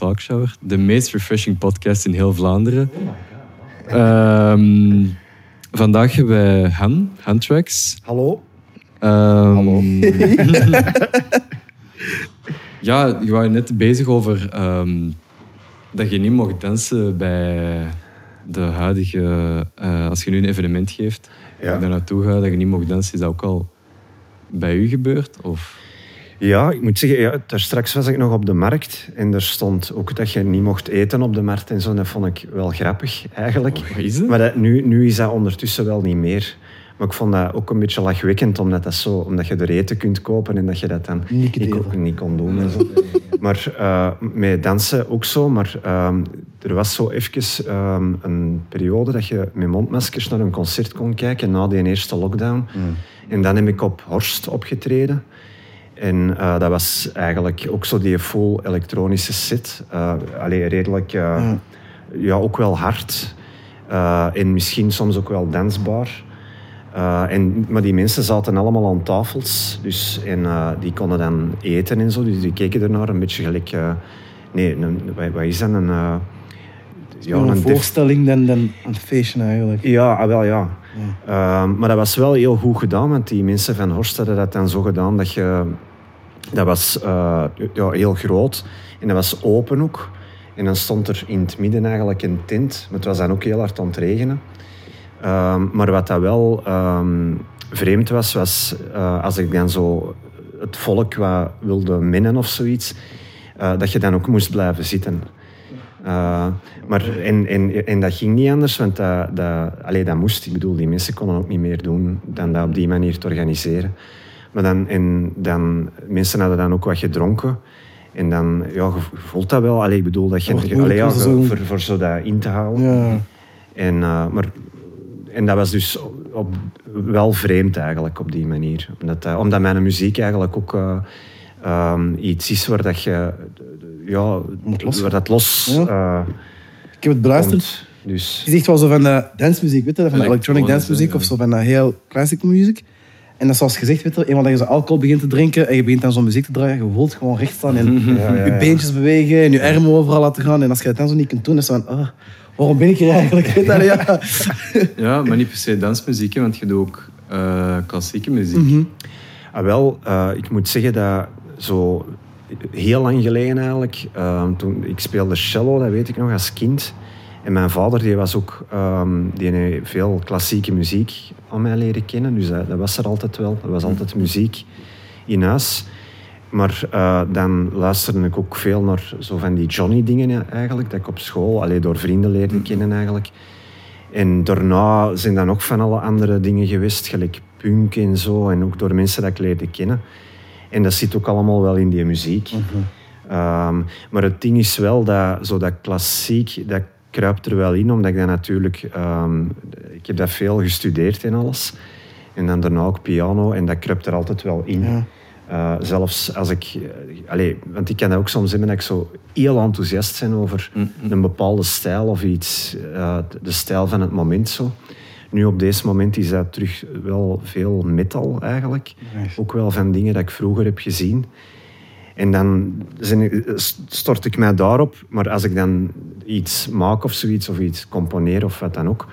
Talkshower. De meest refreshing podcast in heel Vlaanderen. Ehm, vandaag hebben wij Han, Handtracks. Hallo. Ehm, Hallo. ja, je was net bezig over ehm, dat je niet mocht dansen bij de huidige... eh, als je nu een evenement geeft, Ja. daar naartoe gaat, dat je niet mocht dansen. Is dat ook al bij u gebeurd? Of? Ja, ik moet zeggen, ja, daar straks was ik nog op de markt en er stond ook dat je niet mocht eten op de markt en zo. Dat vond ik wel grappig, eigenlijk. Is? Maar dat, nu, nu is dat ondertussen wel niet meer. Maar ik vond dat ook een beetje lachwekkend, omdat, dat zo, omdat je er eten kunt kopen en dat je dat dan Niet niet kon doen. En zo. Maar eh, met dansen ook zo. Maar ehm, er was zo even ehm, een periode dat je met mondmaskers naar een concert kon kijken na die eerste lockdown. En dan heb ik op Horst opgetreden. En eh, dat was eigenlijk ook zo die full elektronische set. Uh, allee, redelijk, eh, ja, ook wel hard. Eh, en misschien soms ook wel dansbaar. Eh, en, maar die mensen zaten allemaal aan tafels. Dus, en eh, die konden dan eten en zo. Dus die keken ernaar een beetje gelijk... eh, nee, een, wat, wat is dat? Een, eh, Ja, een voorstelling dan, dan een feestje eigenlijk. ja, ah, wel ja. Maar dat was wel heel goed gedaan, want die mensen van Horst hadden dat dan zo gedaan dat je... Dat was eh, ja, heel groot en dat was open ook. En dan stond er in het midden eigenlijk een tent, maar het was dan ook heel hard aan het regenen. Ehm, maar wat dat wel ehm, vreemd was, was eh, als ik dan zo het volk wat wilde minnen of zoiets, eh, dat je dan ook moest blijven zitten. Maar, en, en, en dat ging niet anders, want dat, dat, allee, dat moest. Ik bedoel, die mensen konden ook niet meer doen dan dat op die manier te organiseren. Maar dan, en dan, mensen hadden dan ook wat gedronken. En dan, ja, je voelt dat wel. Allee, ik bedoel, dat je, Dat wordt allee, ja, zo- voor, voor zo dat in te houden. Ja. En, uh, maar, en dat was dus op, wel vreemd eigenlijk op die manier. Omdat, uh, omdat mijn muziek eigenlijk ook uh, um, iets is waar dat je... Ja, los. waar dat los... Ja. uh, Ik heb het beluisterd. Dus, Je zegt wel zo van de dancemuziek, weet je, van de electronic Elektronische, dancemuziek ja. of zo van de heel classic muziek. En dat is zoals gezegd, weet je, eenmaal dat je zo alcohol begint te drinken en je begint dan zo'n muziek te draaien, je voelt gewoon recht staan en Ja, ja, je beentjes bewegen en je armen overal laten gaan. En als je dat dan zo niet kunt doen, is het van, ah, waarom ben ik hier eigenlijk? Ja. Ja, maar niet per se dansmuziek, hè, want je doet ook eh, klassieke muziek. Mhm. ah, wel, uh, ik moet zeggen dat zo heel lang geleden eigenlijk, uh, toen ik speelde cello, dat weet ik nog als kind. En mijn vader die was ook, um, die heeft veel klassieke muziek aan mij leren kennen. Dus dat, dat was er altijd wel. Er was altijd muziek in huis. Maar uh, dan luisterde ik ook veel naar zo van die Johnny-dingen eigenlijk, dat ik op school alleen door vrienden leerde kennen eigenlijk. En daarna zijn dan ook van alle andere dingen geweest, gelijk punk en zo, en ook door mensen dat ik leerde kennen. En dat zit ook allemaal wel in die muziek. -hmm. um, maar het ding is wel dat zo dat klassiek, dat kruipt er wel in, omdat ik dat natuurlijk... Um, ik heb dat veel gestudeerd en alles. En dan daarna ook piano, en dat kruipt er altijd wel in. Ja. Uh, zelfs als ik... Uh, allez, want ik kan dat ook soms hebben dat ik zo heel enthousiast ben over mm -hmm. een bepaalde stijl of iets. Uh, de stijl van het moment zo. Nu op deze moment is dat terug wel veel metal eigenlijk. Nice. Ook wel van dingen dat ik vroeger heb gezien. En dan stort ik mij daarop. Maar als ik dan iets maak of zoiets, of iets componeer of wat dan ook,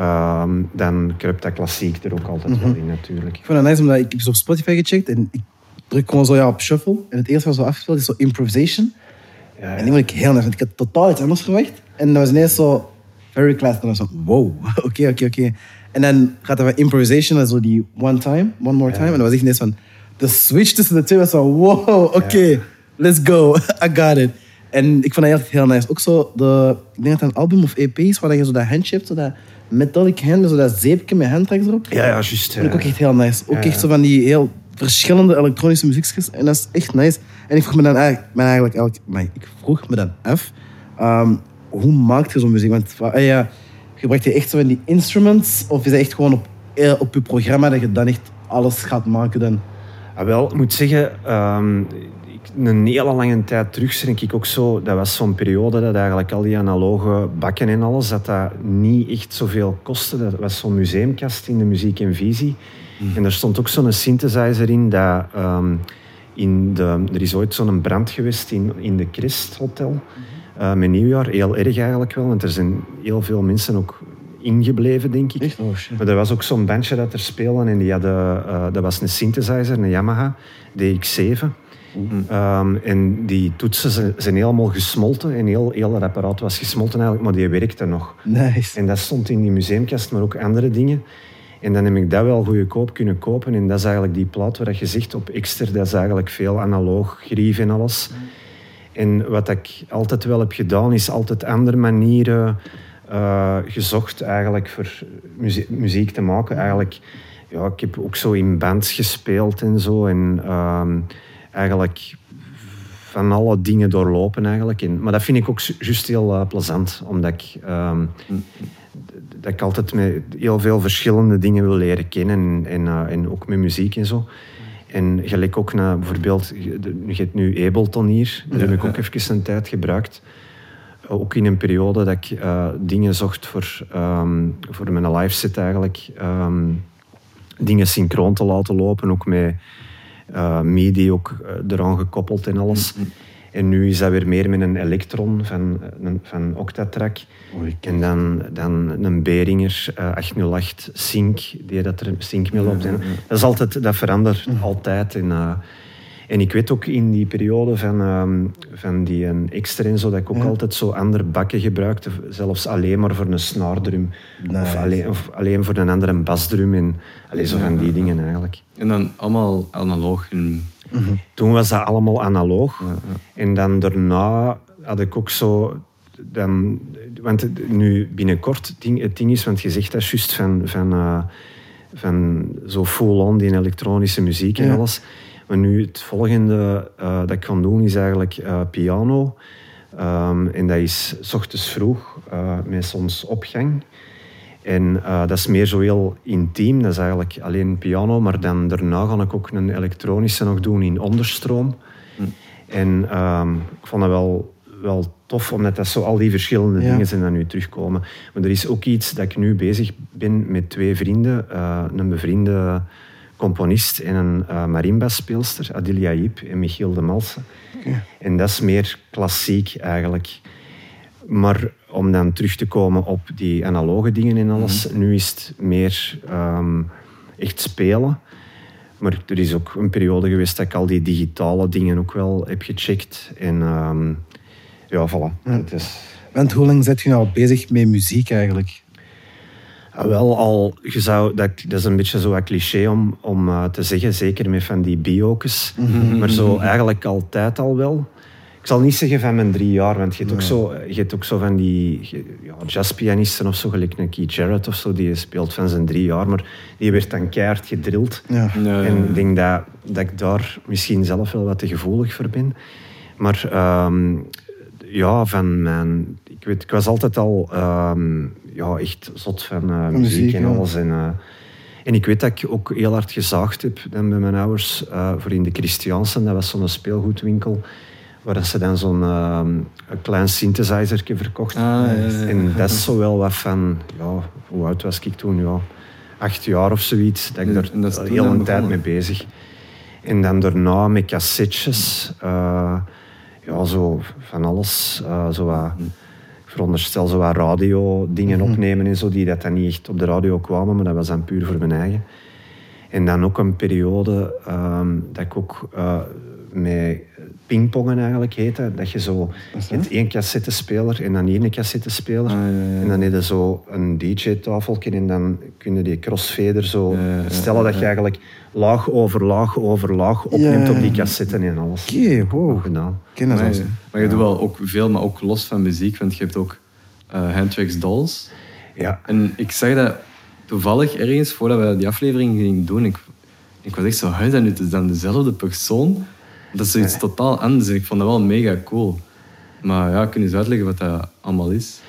um, dan kruipt dat klassiek er ook altijd mm -hmm. wel in natuurlijk. Ik vond het nice, omdat ik heb zo op Spotify gecheckt en ik druk gewoon zo ja, op shuffle. En het eerste wat zo afgespeeld is zo improvisation. Ja, ja. En die vond ik heel nice, want ik had totaal iets anders verwacht. En dat was ineens zo very classic. En dan was zo, wow, oké, oké, oké. En dan gaat er van improvisation naar zo die one time, one more time. En dan was ik ineens van, de switch tussen de twee was zo, wow, oké, okay, let's go, I got it. En ik vond dat echt heel nice. Ook zo, de, ik denk dat het een album of EP is, waar je zo dat handje hebt, zo dat metallic hand, met zo dat zeepje met handtracks erop. Ja, ja, juist. Dat vond ik ook echt heel nice. Ook echt zo van die heel verschillende elektronische muziekjes. En dat is echt nice. En ik vroeg me dan eigenlijk, eigenlijk, eigenlijk maar ik vroeg me dan af, um, hoe maak je zo'n muziek? Want uh, ja, gebruik je echt zo van die instruments, of is het echt gewoon op, op je programma dat je dan echt alles gaat maken dan? Ah, wel, ik moet zeggen, um, een hele lange tijd terug denk ik ook zo, dat was zo'n periode dat eigenlijk al die analoge bakken en alles, dat dat niet echt zoveel kostte. Dat was zo'n museumkast in de Muziek en Visie. Mm. En er stond ook zo'n synthesizer in dat um, in de, er is ooit zo'n brand geweest in, in de Christ Hotel. Uh, met nieuwjaar, heel erg eigenlijk wel, want er zijn heel veel mensen ook ingebleven, denk ik. Echt? Oh. Maar er was ook zo'n bandje dat er speelde en die hadden, uh, dat was een synthesizer, een Yamaha DX7. Um, en die toetsen zijn helemaal gesmolten en heel, heel dat apparaat was gesmolten eigenlijk, maar die werkte nog. Nice. En dat stond in die museumkast, maar ook andere dingen. En dan heb ik dat wel goedkoop kunnen kopen. En dat is eigenlijk die plaat waar je zegt op Xter, dat is eigenlijk veel analoog, grief en alles. En wat ik altijd wel heb gedaan, is altijd andere manieren uh, gezocht eigenlijk voor muziek, muziek, te maken. Eigenlijk, ja, ik heb ook zo in bands gespeeld en zo. En um, eigenlijk van alle dingen doorlopen eigenlijk. En, maar dat vind ik ook juist heel uh, plezant, omdat ik, um, dat ik altijd met heel veel verschillende dingen wil leren kennen en, en ook met muziek en zo. En gelijk ook naar bijvoorbeeld, je hebt nu Ableton hier, dat heb ik ook even een tijd gebruikt. Ook in een periode dat ik uh, dingen zocht voor, um, voor mijn live set eigenlijk. Um, dingen synchroon te laten lopen, ook met uh, MIDI ook eraan gekoppeld en alles. Mm -hmm. En nu is dat weer meer met een Electron van, van Octatrack. Oei, en dan, dan een Behringer uh, 808 Sync, die dat er Sync mee loopt. Ja, ja, ja. Dat, is altijd, dat verandert mm. altijd. En, en ik weet ook in die periode van, um, van die een extra en zo, dat ik ook altijd zo andere bakken gebruikte. Zelfs alleen maar voor een snaardrum. Nice. Of, alleen, of alleen voor een andere basdrum. En alleen zo van die dingen eigenlijk. En dan allemaal analoog in Mm -hmm. Toen was dat allemaal analoog. Ja, ja. En dan daarna had ik ook zo... Dan, want nu binnenkort, het ding, het ding is, want je zegt dat juist van, van, uh, van zo full-on die elektronische muziek en Ja. alles. Maar nu het volgende uh, dat ik ga doen is eigenlijk uh, piano. Um, en dat is s ochtends vroeg, uh, met soms opgang. En dat is meer zo heel intiem. Dat is eigenlijk alleen piano. Maar dan daarna ga ik ook een elektronische nog doen in onderstroom. Mm. En um, ik vond dat wel, wel tof, omdat dat zo al die verschillende Ja. dingen zijn dat nu terugkomen. Maar er is ook iets dat ik nu bezig ben met twee vrienden. Een bevriende componist en een uh, marimba-speelster, Adilia Yip en Michiel de Malsen. En dat is meer klassiek eigenlijk. Maar om dan terug te komen op die analoge dingen en alles, nu is het meer ehm, echt spelen. Maar er is ook een periode geweest dat ik al die digitale dingen ook wel heb gecheckt. En ehm, ja, voilà. Het is, Want hoe lang zit je nou bezig met muziek eigenlijk? Ah, wel al, je zou, dat, dat is een beetje zo een cliché om, om uh, te zeggen, zeker met van die biokes. Maar zo eigenlijk altijd al wel. Ik zal niet zeggen van mijn drie jaar, want je hebt, ook, zo, je hebt ook zo van die ja, jazzpianisten of zo, gelijk een Keith Jarrett of zo, die speelt van zijn drie jaar, maar die werd dan keihard gedrild. Ja. En ik denk dat, dat ik daar misschien zelf wel wat te gevoelig voor ben. Maar ehm, ja, van mijn... Ik, weet, ik was altijd al ehm, ja, echt zot van eh, muziek, muziek, en ja. alles. En, eh, en ik weet dat ik ook heel hard gezaagd heb dan bij mijn ouders eh, voor in de Christiansen. Dat was zo'n speelgoedwinkel waar ze dan zo'n ehm, een klein synthesizerke verkochten. Ah, ja, ja, ja. En dat is zo wel wat van... Ja, hoe oud was ik toen? Ja, acht jaar of zoiets. Dat ik toen heel een tijd mee bezig. En dan daarna met cassettes. eh, ja, zo van alles. zo wat, ik veronderstel zo wat radio dingen opnemen en zo, die dat dan niet echt op de radio kwamen, maar dat was dan puur voor mijn eigen. En dan ook een periode ehm, dat ik ook eh, met pingpongen eigenlijk heette. Dat je zo, hebt één cassettespeler en dan hier een cassettespeler. Ah, ja, ja. En dan heb je zo een DJ-tafeltje en dan kun je die crossfader zo stellen dat je eigenlijk laag over laag over laag opneemt Ja. op die cassetten en alles. Oké, wow. Goed gedaan. Ken dat Maar, maar je doet wel ook veel, maar ook los van muziek, want je hebt ook eh Handtracks Dolls. Ja. En ik zag dat toevallig ergens, voordat we die aflevering gingen doen, ik, ik was echt zo, hè, dat nu is dan dezelfde persoon? Dat is zoiets totaal anders ik vond dat wel mega cool. Maar ja, kun je eens uitleggen wat dat allemaal is?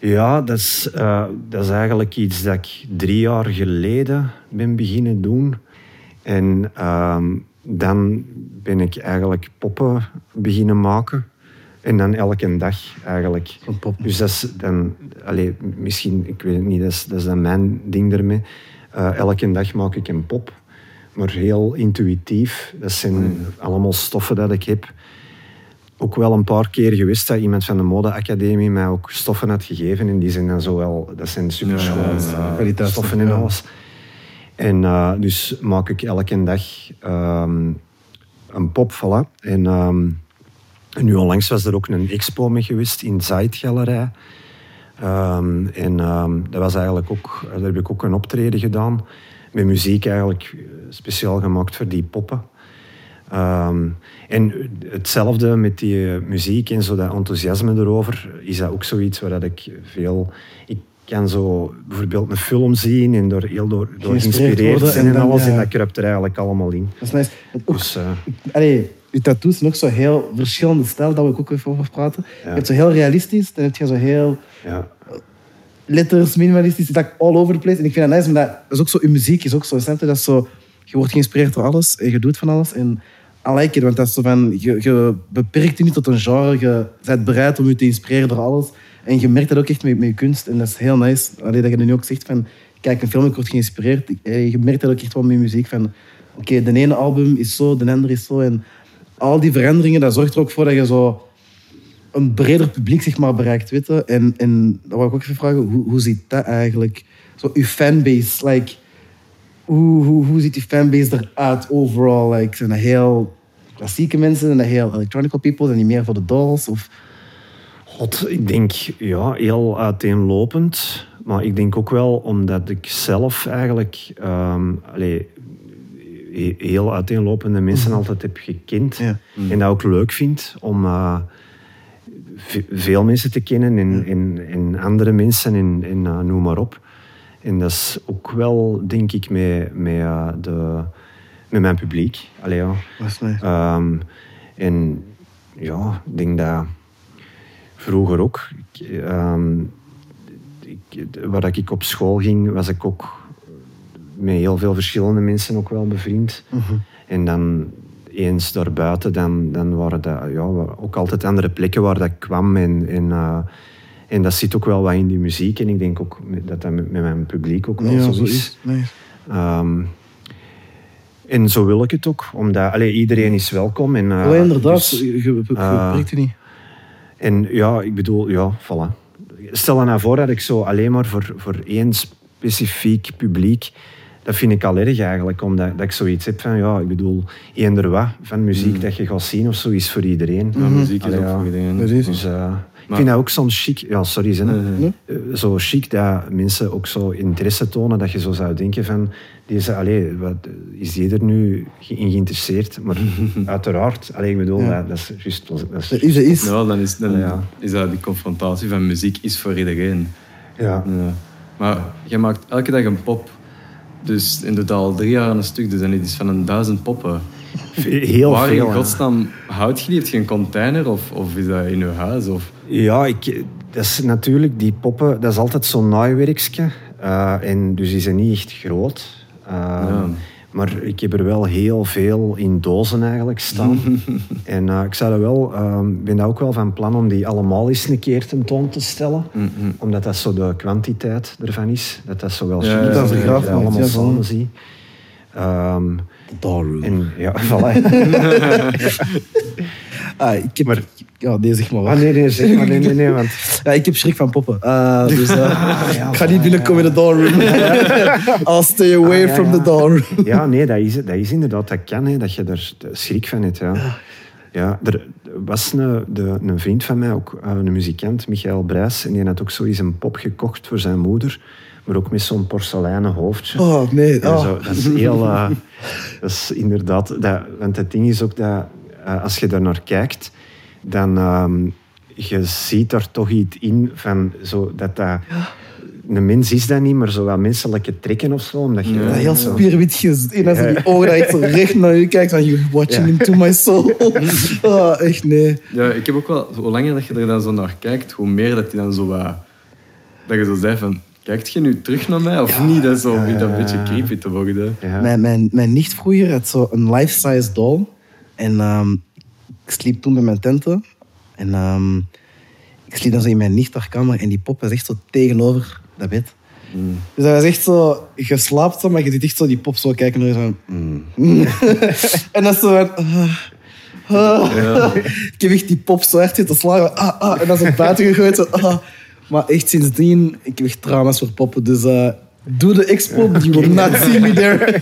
Ja, dat is, eh, dat is eigenlijk iets dat ik drie jaar geleden ben beginnen doen. En ehm, dan ben ik eigenlijk poppen beginnen maken. En dan elke dag eigenlijk. Dus dat is dan, allee, misschien, ik weet het niet, dat is, dat is dan mijn ding ermee. Eh, elke dag maak ik een pop. maar heel intuïtief. Dat zijn allemaal stoffen dat ik heb. Ook wel een paar keer geweest dat iemand van de modeacademie mij ook stoffen had gegeven. En die zijn dan zo wel, dat zijn super Ja, ja, ja. kwaliteitsstoffen en alles. En eh, dus maak ik elke dag ehm, een pop, voilà. En ehm, nu onlangs was er ook een expo mee geweest in Zaidgalerij. Ehm en dat was eigenlijk ook, daar heb ik ook een optreden gedaan. Met muziek eigenlijk eh, speciaal gemaakt voor die poppen. En hetzelfde met die eh, muziek en zo dat enthousiasme erover, is dat ook zoiets waar dat ik veel... kan zo bijvoorbeeld een film zien en door heel door, door Geïnspireerd zijn en alles. ja. En dat kruipt er eigenlijk allemaal in. Dat is nice. Ook, Dus eh, allee, je tattoos zijn ook zo heel verschillende stijlen, dat we ook even over praten. Je hebt zo heel realistisch, dan heb je zo heel ja, letters, minimalistisch, dat all over the place. En ik vind dat nice, maar dat is ook zo, je muziek is ook zo, snap je? Dat zo, je wordt geïnspireerd door alles en je doet van alles. En I like it, want dat is zo van, je, je beperkt je niet tot een genre, je bent bereid om je te inspireren door alles. En je merkt dat ook echt met, met je kunst, en dat is heel nice. Allee, dat je nu ook zegt van, kijk, een film, ik word geïnspireerd. Eh, Je merkt dat ook echt wel met je muziek, van, oké, de ene album is zo, de andere is zo. En al die veranderingen, dat zorgt er ook voor dat je zo een breder publiek zeg maar, bereikt. Weet je? En, en dan wou ik ook even vragen, hoe, hoe ziet dat eigenlijk? Zo, uw fanbase, like, hoe, hoe, hoe ziet die fanbase eruit overall? Like, zijn dat heel klassieke mensen? Zijn dat heel electronical people? Zijn die meer voor de dolls? Of, God, ik denk ja, heel uiteenlopend. Maar ik denk ook wel omdat ik zelf eigenlijk allee, he- heel uiteenlopende mensen altijd heb gekend. Ja. En dat ook leuk vind om eh, ve- veel mensen te kennen en, en, en andere mensen en, en eh, noem maar op. En dat is ook wel, denk ik, met, met, eh, de, met mijn publiek. Allee, ja. Ehm, en ja, ik denk dat vroeger ook. Ik, ehm, ik, waar ik op school ging, was ik ook met heel veel verschillende mensen ook wel bevriend. En dan eens daarbuiten, dan, dan waren dat ja, ook altijd andere plekken waar dat kwam. En, en, eh, en dat zit ook wel wat in die muziek. En ik denk ook dat dat met, met mijn publiek ook wel ja, zo is. Ehm, en zo wil ik het ook, omdat allee, iedereen is welkom. En, oh, inderdaad, dus- je, je, je beperkt je niet. En ja, ik bedoel, ja, voilà. Stel je nou voor dat ik zo alleen maar voor, voor één specifiek publiek... Dat vind ik al erg eigenlijk, omdat dat ik zoiets heb van... Ja, ik bedoel, eender wat van muziek dat je gaat zien of zo is voor iedereen. Ja, muziek is Allee, ook ja. voor iedereen. Precies. Dus, eh, ik vind dat ook soms chic. Ja, sorry, zin. Nee, nee. Eh, zo chic dat mensen ook zo interesse tonen. Dat je zo zou denken van... Deze, allee, wat, is die er nu in geïnteresseerd? Maar uiteraard. Allee, ik bedoel, Ja. dat, dat is juist... Dat is, is. Nou, dan is, dan Ja. is dat die confrontatie van muziek is voor iedereen. ja. Ja. Maar je maakt elke dag een pop. Dus in totaal al drie jaar aan een stuk. Dus dan is het van een duizend poppen. Heel Waar veel. in godsnaam hout je die? Heb je een container of, of is dat in je huis? Of... Ja, ik, dat is natuurlijk, die poppen, dat is altijd zo'n naaiwerkje. Eh, en dus die zijn niet echt groot. Eh, Ja. Maar ik heb er wel heel veel in dozen eigenlijk staan. en eh, ik zou er wel, ehm, ben daar ook wel van plan om die allemaal eens een keer tentoon te stellen. Omdat dat zo de kwantiteit ervan is. Dat dat zo wel Ja, dat allemaal samen zie. Ehm, The Dollroom. en ja, voilà. Ah, ik heb... Ja, nee, zeg maar wat. Ah, nee, nee, zeg maar. Nee, nee, nee, want Ja, ik heb schrik van poppen. Eh, dus eh, ja, ik ga niet binnenkomen in de dollroom. I'll stay away Ah, from ja. the dollroom. Ja, nee, dat is, het. dat is inderdaad, dat kan, hè, dat je er schrik van hebt. Ja. Ja, er was een, de, een vriend van mij, ook eh, een muzikant, Michael Brijs, en die had ook zo eens een pop gekocht voor zijn moeder, maar ook met zo'n porseleinen hoofdje. Oh, nee. Ja, Oh. zo, dat is heel... eh, dat is inderdaad... Dat, want het ding is ook dat eh, als je daar naar kijkt, dan... ehm, je ziet daar toch iets in van zo, dat dat... Een mens is dat niet, maar zo wat menselijke trekken of zo. Omdat je, Dat heel zo- spierwit gezien. En als die ogen dat echt zo recht naar je kijkt, van you're watching Ja. into my soul. Oh, echt nee. Ja, ik heb ook wel... Hoe langer dat je er dan zo naar kijkt, hoe meer dat die dan zo wat... Dat je zo zei van... Kijkt je nu terug naar mij of niet? Dat is zo begint dat een beetje creepy te worden. Ja. Mijn, mijn, mijn nicht vroeger had zo een life-size doll. En ehm, ik sliep toen bij mijn tenten. En ehm, ik sliep dan zo in mijn nicht haar kamer. En die pop was echt zo tegenover dat bed. Dus dat was echt zo, je slaapt zo, maar je ziet echt zo die pop zo kijken naar je zo. mm. en dat is zo van, ah, ah. Ik heb echt die pop zo echt zitten slagen. Ah, ah, en dan is het buiten gegooid. Zo, ah. Maar echt sindsdien, ik heb echt trauma's voor poppen. Dus eh, doe de expo, you will not see me there.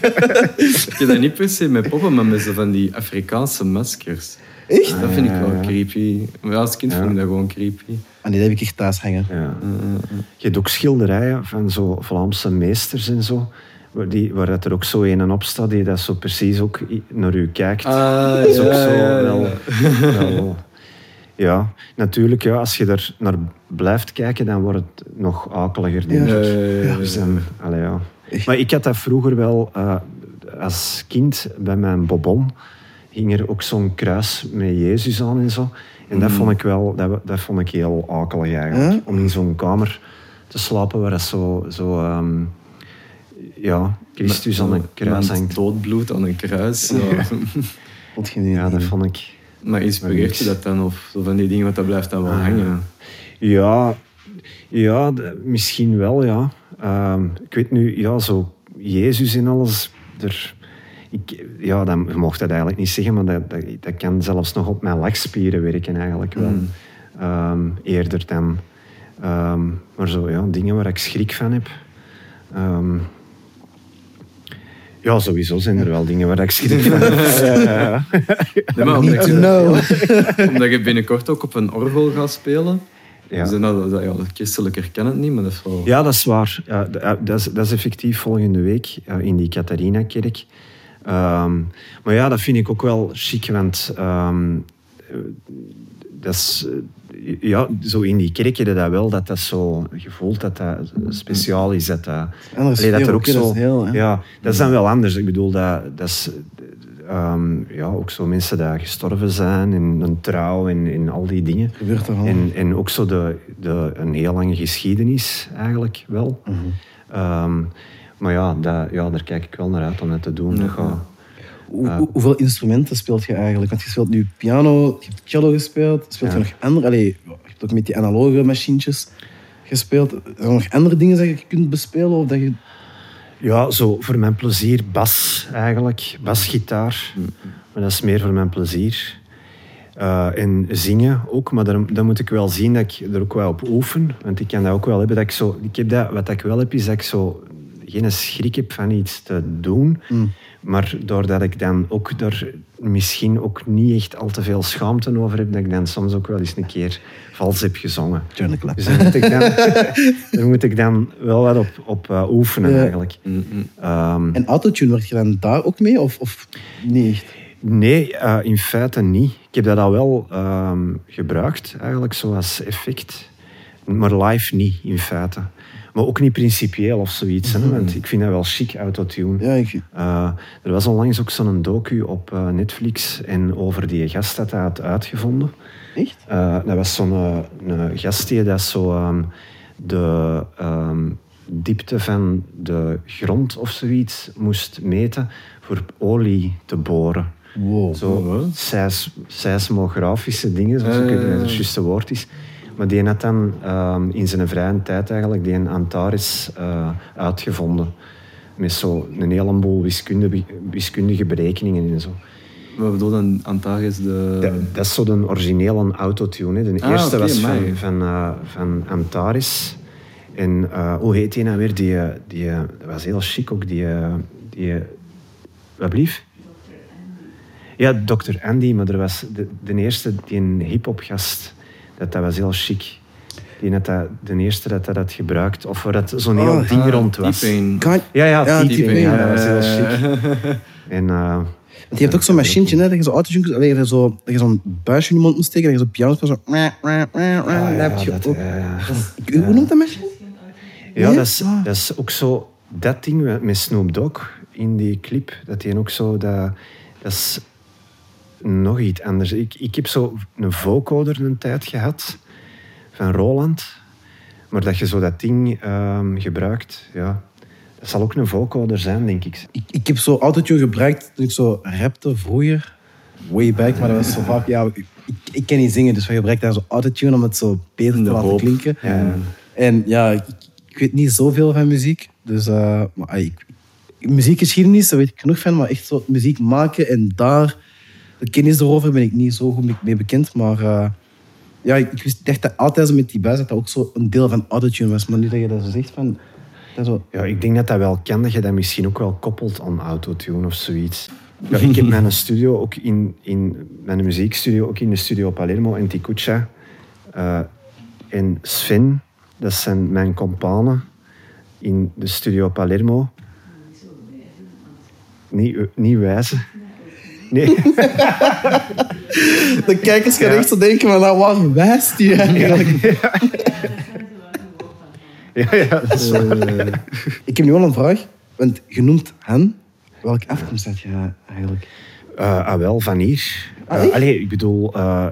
Ik heb dat niet per se met poppen, maar met zo van die Afrikaanse maskers. echt? Dat vind ik wel creepy. Maar als kind vond ik dat gewoon creepy. En die heb ik echt thuis hangen. Ja. Je hebt ook schilderijen van zo Vlaamse meesters en zo. Waar, die, waar dat er ook zo een op staat die dat zo precies ook naar u kijkt. Ah, dat is ook zo ja, ja. wel... wel- ja, natuurlijk, ja, als je er naar blijft kijken, dan wordt het nog akeliger, denk Ja. ik. Ja, ja, ja, ja. Dus dan- allee, ja. Maar ik had dat vroeger wel, eh, als kind, bij mijn bobon, ging er ook zo'n kruis met Jezus aan en zo. En dat vond ik wel, dat, dat vond ik heel akelig eigenlijk. Om in zo'n kamer te slapen waar dat zo, zo ehm, ja, Christus aan een kruis hangt. doodbloed aan een kruis. Ja. Ja, dat vond ik... Maar inspireert je dat dan? Of zo van die dingen, wat dat blijft dan wel hangen? Ja, ja misschien wel, ja. Ehm, ik weet nu, ja, zo Jezus en alles. Er, ik, ja, dan, je mocht dat eigenlijk niet zeggen, maar dat, dat, dat kan zelfs nog op mijn lachspieren werken eigenlijk wel. Ehm, eerder dan... ehm, maar zo, ja, dingen waar ik schrik van heb. Ja, sowieso zijn er wel dingen waar ik schrik van heb. Ja, ja, ja. Maar Need omdat, to je, know. omdat je binnenkort ook op een orgel gaat spelen. Ja. Dus dat, dat, ja, dat christelijker ken het niet, maar dat is wel... Ja, dat is waar. Ja, dat, is, dat is effectief volgende week eh, in die Catharina-kerk. Ehm, maar ja, dat vind ik ook wel chic, want ehm, eh, dat is... ja, zo in die kerk je dat wel, dat dat zo gevoeld dat dat speciaal is. Dat dat, Allee, dat er ook, zo... heel, ja, dat is dan wel anders. Ik bedoel, dat, dat is... ehm, ja, ook zo mensen die gestorven zijn en een trouw en, en al die dingen. Gebeurt er al. En, en ook zo de, de, een heel lange geschiedenis eigenlijk wel. Mhm. Ehm, maar ja, dat, ja, daar kijk ik wel naar uit om dat te doen. Dat gaat- Hoe- hoe- hoeveel instrumenten speelt je eigenlijk? Want je speelt nu piano, je hebt cello gespeeld. Speelt je nog andere? Allee, je hebt ook met die analoge machientjes gespeeld. Zijn er nog andere dingen dat je kunt bespelen? Of dat je... Ja, zo voor mijn plezier bas eigenlijk, basgitaar. Maar dat is meer voor mijn plezier. Eh, en zingen ook, maar dan, dan moet ik wel zien dat ik er ook wel op oefen. Want ik kan dat ook wel hebben. Dat ik zo, ik heb dat, wat ik wel heb, is dat ik zo geen schrik heb van iets te doen. Maar doordat ik dan ook er misschien ook niet echt al te veel schaamte over heb, dat ik dan soms ook wel eens een keer vals heb gezongen. Clap. Dus daar moet ik dan, daar moet ik dan wel wat op, op eh, oefenen Ja. eigenlijk. Ehm, En autotune, word je dan daar ook mee? Of, of niet echt? Nee, eh, in feite niet. Ik heb dat al wel ehm, gebruikt, eigenlijk, zoals effect. Maar live niet, in feite. Maar ook niet principieel of zoiets. hè, want ik vind dat wel chic, autotune. Ja, ik, Eh, er was onlangs ook zo'n docu op eh, Netflix en over die gast dat hij had uitgevonden. echt? Eh, dat was zo'n gast die dat zo ehm, de ehm, diepte van de grond of zoiets moest meten voor olie te boren. Wow. Zo seis- seismografische dingen, zoals ik het juiste woord is. Maar die had dan ehm, in zijn vrije tijd eigenlijk die Antares eh, uitgevonden. Met zo een heleboel wiskundige, wiskundige berekeningen en zo. Wat bedoel je dan Antares? De... Dat, dat is zo de originele autotune. hè. De Ah, eerste was van, van, eh, van Antares. En eh, hoe heet die nou weer? Die, die, dat was heel chic ook. Die, die, wat blief? Ja, Dr. Andy, maar er was de, de eerste, die een hip-hop gast, dat, dat was heel chic. Die had dat, de eerste dat dat had gebruikt, of waar dat zo'n heel Oh, ding Ah, rond was. Ja, ja, Ja, T-Pain, ja, ja. dat was heel chic. En, eh, Want je hebt ook zo'n machientje, hè, dat je zo dat je dat je zo'n buisje in je mond moet steken, dat je zo piano speelt, zo... Ah, dat je dat, ook. eh, Ik- Hoe noemt dat machine? Ja, dat is, Ah. dat is ook zo... Dat ding met Snoop Dogg in die clip, dat die ook zo... Dat, dat is nog iets anders. Ik, ik heb zo een vocoder een tijd gehad van Roland. Maar dat je zo dat ding ehm, gebruikt, ja... Dat zal ook een vocoder zijn, denk ik. Ik, ik heb zo autotune gebruikt toen ik zo rapte vroeger. Way back, maar dat was zo vaak... Ja, ik, ik kan niet zingen, dus we gebruikten dan zo autotune om het zo beter te laten hoop. klinken. Ja. En ja, ik, weet niet zoveel van muziek. Dus uh, maar, ik, muziekgeschiedenis, daar weet ik genoeg van. Maar echt zo muziek maken en daar de kennis erover ben ik niet zo goed mee bekend. Maar uh, ja, ik, echt dat altijd met die buis dat dat ook zo een deel van autotune was. Maar nu dat je dat zo zegt van... Zo... Ja, ik denk dat dat wel kan, dat je dat misschien ook wel koppelt aan autotune of zoiets. Ik heb mijn studio ook in, in mijn muziekstudio, ook in de studio Palermo in Ticucha. Uh, en Sven, dat zijn mijn companen in de studio Palermo. Niet, niet wijzen. Nee. De kijkers gaan echt zo denken, maar nou, waar wijst die eigenlijk? Ja, ja, ja dat is uh, Ik heb nu wel een vraag, want je noemt hen. Welke afkomst had je eigenlijk? Uh, ah, wel, van hier. Ah, uh, allee, ik bedoel, uh,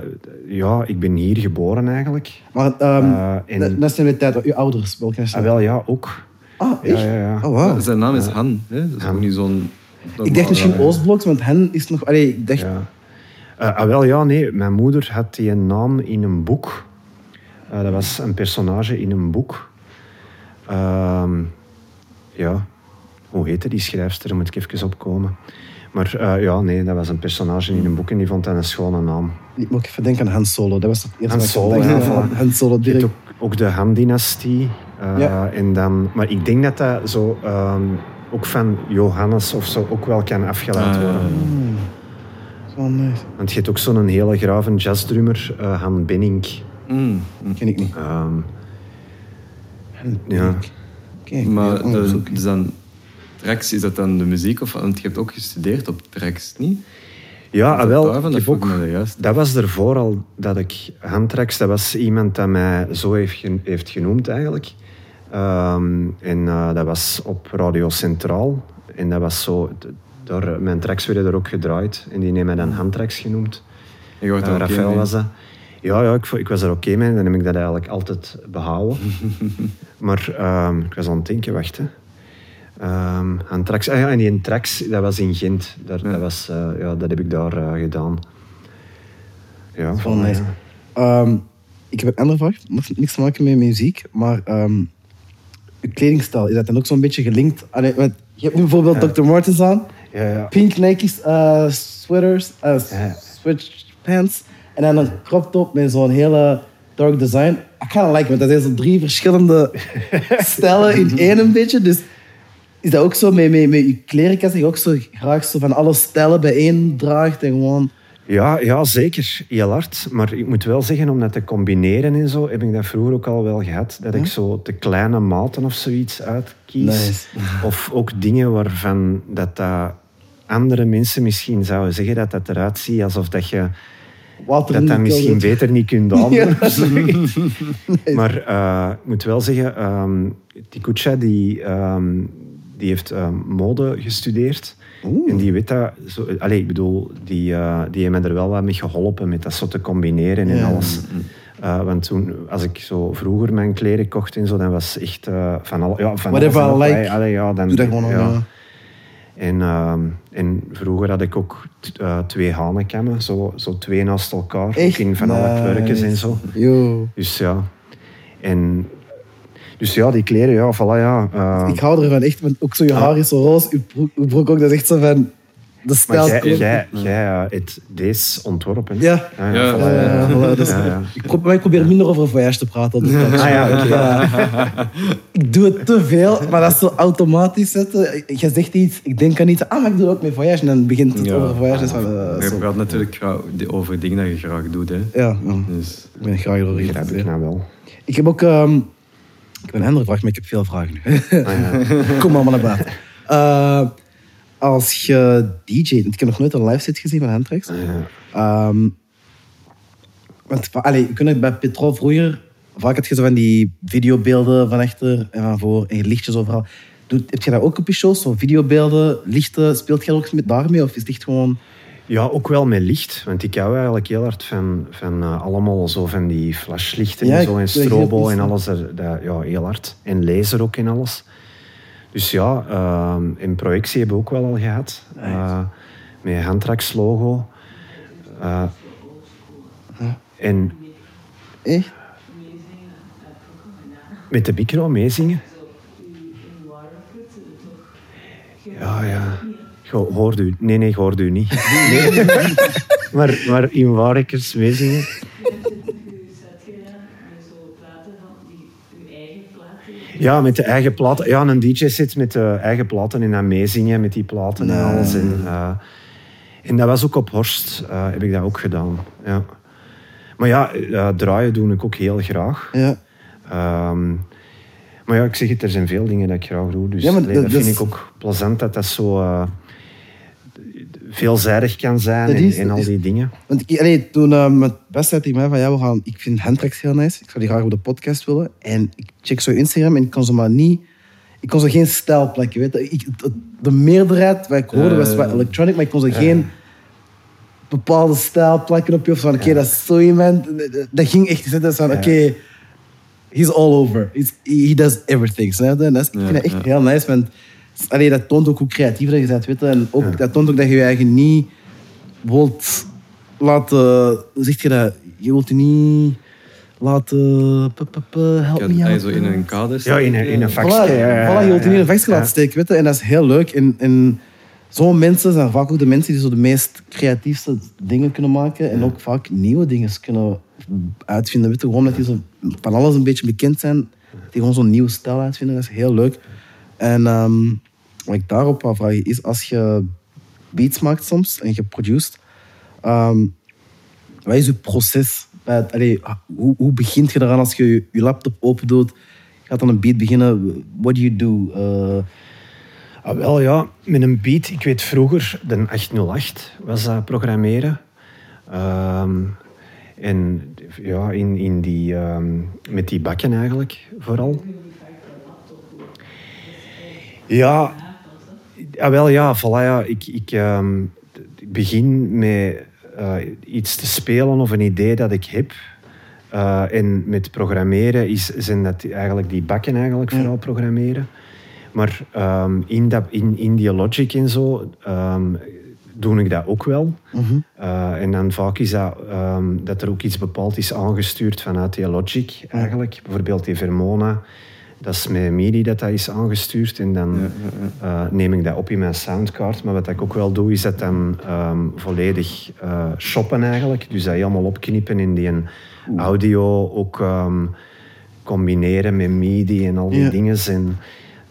ja, ik ben hier geboren eigenlijk. Maar um, en... nationaliteit, uw ouders, welke Ah, wel, ja, ook. Ah, echt? Ja, ja, ja. Oh, wow. Zijn naam is Han. Hè? Dat is ook niet zo'n... Ik dacht misschien Oostbloks, want hen is nog... Allee, ik dacht... Ja. ah, wel, ja, nee. Mijn moeder had die naam in een boek. dat was een personage in een boek. ja, hoe heette die schrijfster? Daar moet ik even opkomen. Maar uh, ja, nee, dat was een personage in een boek en die vond dat een schone naam. Ik moet even denken aan Han Solo. Dat was het eerste Han Solo, ja, van Han Solo direct. Ook, ook, de Han-dynastie. Ja. en dan, maar ik denk dat dat zo, um, ook van Johannes of zo ook wel kan afgeleid worden. Mm. Zo nice. Want je hebt ook zo'n hele grave jazzdrummer, uh, Han Benning. Mm. Ken ik niet. Um, ja. Okay, maar dus dan tracks, is dat dan de muziek? Of, want je hebt ook gestudeerd op tracks, niet? Ja, dat wel. Daarvan, ik dat, ook, dat was ervoor al dat ik handtracks, dat was iemand dat mij zo heeft, heeft genoemd eigenlijk. Um, en uh, dat was op Radio Centraal. En dat was zo, daar, mijn tracks werden er ook gedraaid. En die nemen mij dan handtracks genoemd. En je uh, er Rafael was dat. Ja, ja ik, ik was er oké okay mee. Dan heb ik dat eigenlijk altijd behouden. maar um, ik was aan het denken, wacht hè. Um, tracks, ah ja, en die tracks, dat was in Gent. Daar, ja. Dat, was, uh, ja, dat heb ik daar uh, gedaan. Ja, van, nice. um, ik heb een andere vraag. Nog niks te maken met muziek, maar um, kledingstijl, is dat dan ook zo'n beetje gelinkt? Allee, want je hebt nu bijvoorbeeld ja. Dr. Martens aan. Ja, ja. Pink Nike's uh, sweaters, sweatpants. En dan een crop top met zo'n hele dark design. I kind of like it, want dat zijn zo drie verschillende stijlen in één een beetje. Dus is dat ook zo met, met, met je klerenkast? Dat je ook zo graag zo van alle stijlen bijeen draagt en gewoon... Ja, ja, zeker. Heel hard. Maar ik moet wel zeggen, om dat te combineren en zo, heb ik dat vroeger ook al wel gehad. Dat ik zo te kleine maten of zoiets uitkies. Nice. Of ook dingen waarvan dat, dat andere mensen misschien zouden zeggen dat dat eruit ziet alsof dat je Water dat dat misschien beter niet kunt. Ja. nee. Maar uh, ik moet wel zeggen, um, Tikucha die, um, die heeft um, mode gestudeerd. Oeh. En die weet dat... Zo, allez, ik bedoel, die, uh, die me er wel wat mee geholpen met dat zo te combineren en Ja. alles. Uh, want toen, als ik zo vroeger mijn kleren kocht en zo, dan was echt uh, van, al, ja, van Whatever I like, wat. Allee, ja, dan, Doe dat gewoon ja. En, ehm, en vroeger had ik ook t- twee hanenkammen, zo, zo twee naast elkaar, Echt in van alle nice. en zo. Yo. Dus ja. En, dus ja, die kleren, ja, voilà, ja. uh, Ik hou ervan echt, want ook zo je haar is zo roze, uw broek, ook, dat is echt zo van... De stijl. maar jij, jij, jij uh, hebt deze ontworpen. Ja. Ja. voilà, Ja, voilà, dus. Ik, probeer, maar ik probeer minder over voyage te praten. Dus Ah ja, oké. Ja. Ik doe het te veel, maar dat is zo automatisch zetten. Je zegt iets, ik denk aan iets, ah, maar ik doe het ook met voyage. En dan begint het Ja. over voyage. Dus van, eh, Je praat natuurlijk over dingen dat je graag doet. Hè. Ja, ja, Dus, ik ben graag erover Dat heb ik nou wel. Ik heb ook... ehm, ik een andere vraag, maar ik heb veel vragen nu. Ah, ja. Kom allemaal naar buiten. Eh, als je DJ, ik heb nog nooit een live set gezien van Handtracks. Ah, ja. Ehm, want, allee, het bij Petrol vroeger, vaak had je zo van die videobeelden van achter en van voor en je lichtjes overal. Doet, heb je dat ook op je shows? Zo videobeelden, lichten, speelt je ook met daarmee? Of is het echt gewoon... Ja, ook wel met licht. Want ik hou eigenlijk heel hard van, van eh, allemaal zo van die flashlichten en zo en strobo en alles. Er, dat, ja, heel hard. En laser ook en alles. Dus ja, ehm, uh, en projectie hebben we ook wel al gehad. Uh, met Handrax logo. Uh. En... Echt? Met de micro meezingen. Ja, ja hoorde u. Nee, nee, ik hoorde u niet. Nee. maar, maar in Warekers platen. Ja, met de eigen platen. Ja, een DJ zit met de eigen platen en dan meezingen met die platen en alles. En, eh, en dat was ook op Horst, eh, heb ik dat ook gedaan. Ja. Maar ja, eh, draaien doe ik ook heel graag. Ja. Ehm, maar ja, ik zeg het, er zijn veel dingen dat ik graag doe. Dus Ja, maar dat- vind ik ook plezant dat dat zo eh, veelzijdig kan zijn en, al die dingen. Want ik, allee, toen uh, met Best zei tegen mij van ja, we gaan, ik vind handtracks heel nice. Ik zou die graag op de podcast willen. En ik check zo Instagram en ik kon ze maar niet. Ik kon ze geen stijl plakken. Weet. Ik, de meerderheid wat ik hoorde was wat electronic, maar ik kon ze geen bepaalde stijl plakken op je. Of van oké, dat is zo iemand. Dat ging echt. Dat is van oké, he's all over. He's, he does everything. Snap je? En dat is, ik vind dat echt heel nice. Want allee, dat toont ook hoe creatief dat je bent. Weet je. En ook, dat toont ook dat je je eigen niet wilt laten. Hoe zeg je dat? Je wilt je niet laten. p- p- p- help me out. zo in een kader Ja, in een, in een Voilà, vakje. ja, ja, voilà, je wilt je ja. niet in een vakje laten steken. Weet je? En dat is heel leuk. En, en zo'n mensen zijn vaak ook de mensen die zo de meest creatiefste dingen kunnen maken. En ook vaak nieuwe dingen kunnen uitvinden. Weet je? Gewoon dat die zo van alles een beetje bekend zijn. Die gewoon zo'n nieuwe stijl uitvinden. Dat is heel leuk. En ehm, wat ik daarop wou vragen is, als je beats maakt soms en je produceert, ehm, wat is je proces? Hoe, hoe begint je eraan als je je, laptop open doet? Je gaat dan een beat beginnen. What do you do? Ah, wel ja, met een beat. Ik weet vroeger, de 808 was dat programmeren. Ehm, en ja, in, in die, met die bakken eigenlijk, vooral. Ja, ja wel ja, voilà, ja. Ik, ik, ehm, ik begin met eh, iets te spelen of een idee dat ik heb. Eh, en met programmeren is, zijn dat eigenlijk die bakken eigenlijk vooral programmeren. Maar ehm, in, dat, in, in die logic en zo ehm, doe ik dat ook wel. Eh, en dan vaak is dat dat er ook iets bepaald is aangestuurd vanuit die logic eigenlijk. Bijvoorbeeld die Vermona. Dat is met MIDI dat dat is aangestuurd. En dan eh, neem ik dat op in mijn soundcard. Maar wat ik ook wel doe, is dat dan ehm, volledig eh, shoppen eigenlijk. Dus dat helemaal opknippen in die audio ook ehm, combineren met MIDI en al die Ja. dingen. En,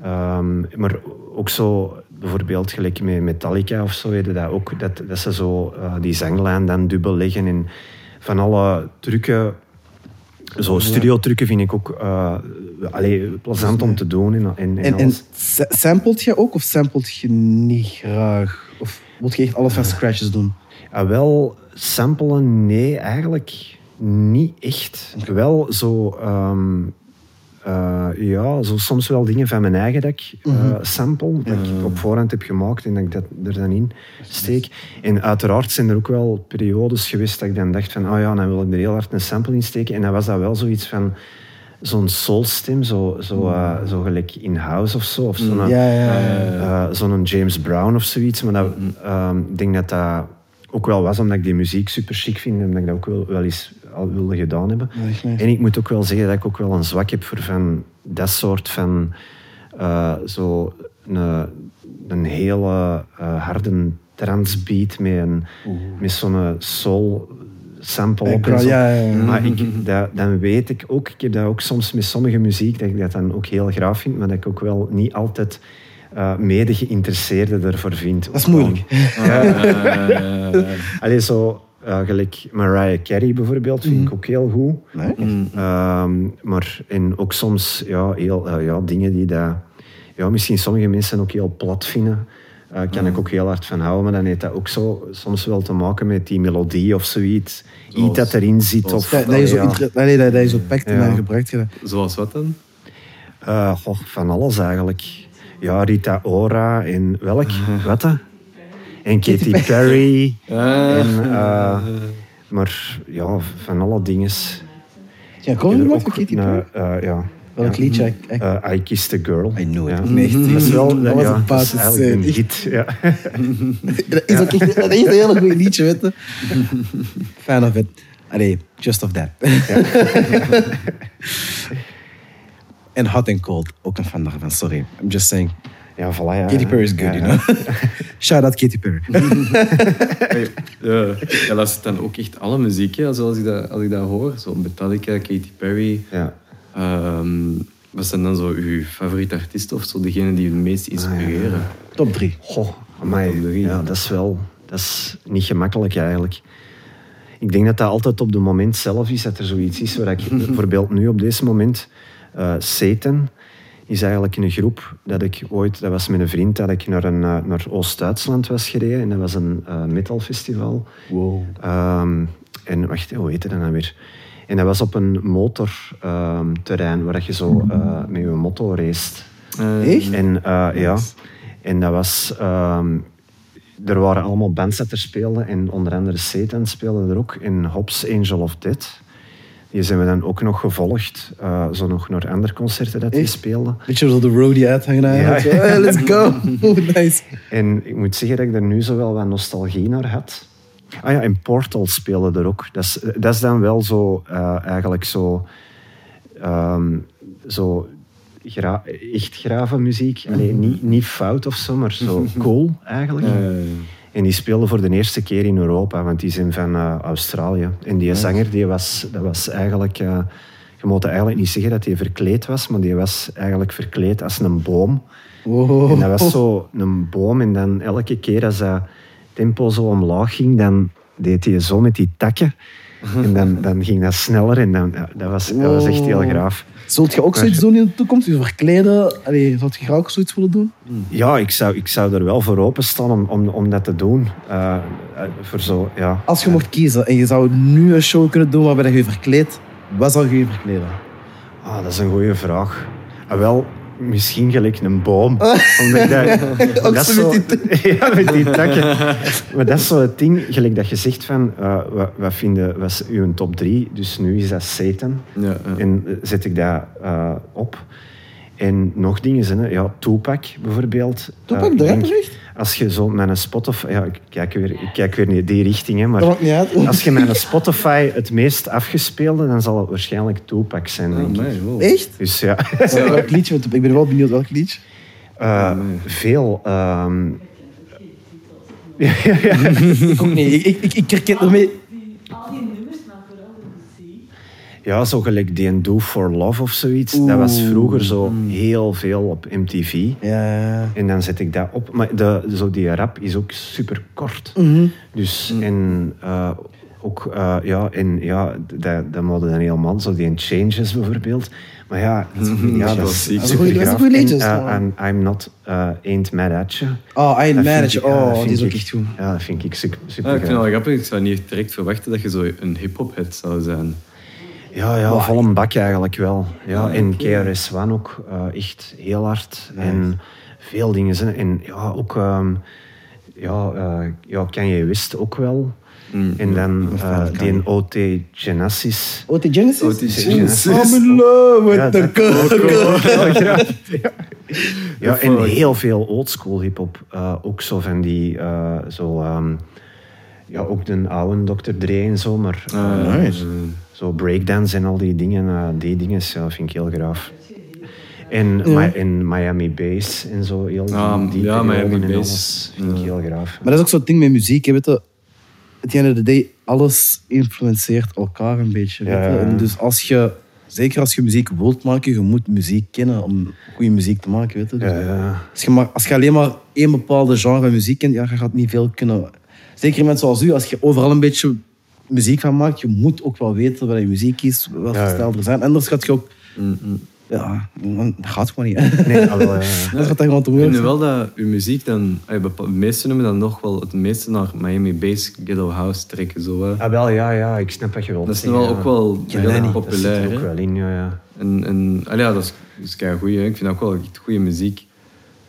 ehm, maar ook zo, bijvoorbeeld gelijk met Metallica of zo, weet je dat ook, dat, dat ze zo eh, die zanglijn dan dubbel leggen. En van alle trucken, zo studio-trucken vind ik ook allee, plezant om te doen. En, en, en en, samplet je ook of samplet je niet graag? Of moet je echt alles van scratches doen? Ah, wel, samplen, nee, eigenlijk niet echt. Wel zo, ehm, eh, ja, zo soms wel dingen van mijn eigen dat ik eh, sample, dat ik op voorhand heb gemaakt en dat ik dat er dan in steek. En uiteraard zijn er ook wel periodes geweest dat ik dan dacht van, oh ja, dan wil ik er heel hard een sample in steken. En dan was dat wel zoiets van zo'n soulstem, zo, zo, eh, zo gelijk in house of zo. Of zo'n Ja, ja, ja. eh, zo'n James Brown of zoiets. Maar dat, ehm, ik denk dat dat ook wel was omdat ik die muziek super chic vind en dat ik dat ook wel, wel eens al wilde gedaan hebben. En ik moet ook wel zeggen dat ik ook wel een zwak heb voor van dat soort van eh, zo een, een hele eh, harde transbeat met, een, met zo'n soul sample op en zo. ja, ja, ja. Maar ik, dat, dan weet ik ook, ik heb dat ook soms met sommige muziek, dat ik dat dan ook heel graag vind, maar dat ik ook wel niet altijd eh mede geïnteresseerde ervoor vind. Dat is moeilijk. Allee, zo eh, gelijk Mariah Carey bijvoorbeeld, vind Mhm. ik ook heel goed. Nee? Ehm, maar en ook soms ja, heel, eh, ja, dingen die dat, ja, misschien sommige mensen ook heel plat vinden. Eh kan ik ook heel hard van houden, maar dan heeft dat ook zo soms wel te maken met die melodie of zoiets. Iets dat erin zit. Of, Dat, dat je zo, ja. inter- allee, dat, dat je zo pakt en gebruikt je dat. Zoals wat dan? Eh, goh, van alles eigenlijk. Ja, Rita Ora en welk? Wat dan? En Katy Perry. En, eh, maar ja, van alle dingen. Ja, kom je nog van Katy Perry? ja. Welk ja. liedje? Ik- Eh, I Kissed a Girl. I knew it. Ja. Nee, echt. Dat is wel Dat was ja, een dat is een hit. Ja. Dat is ook echt dat is een hele goede liedje, weet je. Fan of it. Allee, just of that. en Hot and Cold, ook een fan daarvan, sorry. I'm just saying. Ja, voilà. Ja, Katy Perry is good, ja, you know. Shout out Katy Perry. Ja, ja, luistert dan ook echt alle muziek, hè, zoals ik dat, als ik dat hoor. Zo Metallica, Katy Perry. Ja. Ehm, wat zijn dan zo uw favoriete artiesten of zo degene die je het meest inspireren? Top 3. Goh, amai, Top drie. ja, dat is wel dat is niet gemakkelijk eigenlijk. Ik denk dat dat altijd op het moment zelf is, dat er zoiets is waar ik bijvoorbeeld nu op deze moment, Satan is eigenlijk een groep dat ik ooit, dat was met een vriend, dat ik naar, een, eh, naar Oost-Duitsland was gereden en dat was een eh metalfestival. Wow. Ehm, en wacht, hoe heette dat nou weer? En dat was op een motorterrein waar je zo eh, met je motto raced. Eh, Echt? En eh, ja, en dat was... ehm, er waren allemaal bands dat er speelden en onder andere Satan speelde er ook. En Hobbs Angel of Death. Die zijn we dan ook nog gevolgd. zo nog naar andere concerten dat die Echt? speelden. Beetje zo de roadie uithangen eigenlijk. Ja. Hey, let's go. Oh, nice. En ik moet zeggen dat ik er nu zo wel wat nostalgie naar had. Ah ja, en Portal speelde er ook. Dat is, dat is dan wel zo, eh, eigenlijk zo, ehm, zo gra echt grave muziek. Allee, niet, niet fout of zo, maar zo cool eigenlijk. En die speelden voor de eerste keer in Europa, want die zijn van eh, Australië. En die zanger, die was, dat was eigenlijk... eh, je moet eigenlijk niet zeggen dat hij verkleed was, maar die was eigenlijk verkleed als een boom. Wow. En dat was zo een boom. En dan elke keer als dat tempo zo omlaag ging, dan deed hij zo met die takken. En dan, dan ging dat sneller. En dan, dat, was, dat was echt heel graaf. Zult je ook zoiets doen in de toekomst? Je verkleden? Allee, zou je graag ook zoiets willen doen? Ja, ik zou, ik zou er wel voor openstaan om, om, om dat te doen. Eh, eh, voor zo, ja. Als je mocht kiezen en je zou nu een show kunnen doen waarbij je je verkleedt, wat zou je je verkleden? Ah, dat is een goede vraag. Ah, wel, misschien gelijk een boom. Omdat ik dat, Ook dat is zo met zo- Ja, met die takken. Maar dat is zo het ding, gelijk dat je zegt van, eh, wat, wat vinden, wat is uw top drie? Dus nu is dat Satan. ja, ja. En eh, zet ik dat eh, op. En nog dingen zijn, hè. ja, Tupac bijvoorbeeld. Tupac, echt? Als je zo met een Spotify... Ja, ik kijk weer, ik kijk weer in die richting, hè, maar... Dat maakt niet uit. Als je met een Spotify het meest afgespeelde, dan zal het waarschijnlijk Tupac zijn, denk ik. nee, wow. Echt? Dus ja, Welk liedje? Want ik ben wel benieuwd welk liedje. eh, veel. ehm, Ik ook niet. Ik, ik, ik, ik herken ermee. Die, al die nummers, maar vooral de muziek. Ja, zo gelijk die Do For Love of zoiets. Dat was vroeger zo heel veel op MTV. Ja, ja. En dan zet ik dat op. Maar de, zo die rap is ook super kort. Mhm. Dus, en eh, ook, eh, ja, en ja, dat, dat moeten dan helemaal, zo die Changes bijvoorbeeld. Maar ja, ja dat is. Dat is een goeie- dat is super En, I'm not, eh, ain't mad at you. Oh, I Ain't Dat Mad at You. ja, dat Oh, die vind is ook ik- echt goed. Ja, dat vind ik super, super Ah, ik vind het gaaf. wel grappig. Ik zou niet direct verwachten dat je zo een hip-hop head zou zijn. Ja, ja, vol een bak eigenlijk wel. Ja, en KRS-One ook eh, echt heel hard. En veel dingen zijn. En ja, ook... ehm, ja, eh, ja, Kanye West ook wel. Mm. En dan eh, die OT Genesis. OT Genesis? OT Genesis. I'm in love with Ja, the. Ja, ja, en heel veel oldschool hip-hop. Eh, ook zo van die... eh, zo, ehm, ja, ook de oude Dr. Dre en zo, maar... Ah, eh, nice. Zo breakdance en al die dingen, eh, die dingen ja, vind ik heel graaf. En, Mi- en Miami Bass en zo, heel die, Ah, die ja, Miami en Bass. alles vind ik Ja. heel graaf. Maar dat is ook zo'n ding met muziek. Je weet je, at the end of the day, alles influenceert elkaar een beetje. weet Ja, je. ja, ja. En dus als je, zeker als je muziek wilt maken, je moet muziek kennen om goede muziek te maken. Weet je. Dus Ja, ja. Als, je maar, als je alleen maar één bepaalde genre muziek kent, ja, je gaat niet veel kunnen. Zeker mensen zoals u, als je overal een beetje muziek van maakt, je moet ook wel weten wat je muziek is, welke Ja, stijl er zijn. Anders gaat je ook... Ja, dat gaat gewoon niet. hè. Nee, ja, ja. Anders gaat dat gewoon te Ik moeilijk wel dat uw muziek dan... eh, De meeste noemen dan nog wel het meeste naar Miami Bass, Ghetto House trekken. Zo, hè. Ah, wel, ja, ja, ik snap wat je wilt Dat is nu wel ja. ook wel Ja, heel nee, erg dat Dat zit populair. er ook hè. wel in, ja, ja. En, en ja, dat is, dat is keigoed, hè. Ik vind dat ook wel echt goede muziek.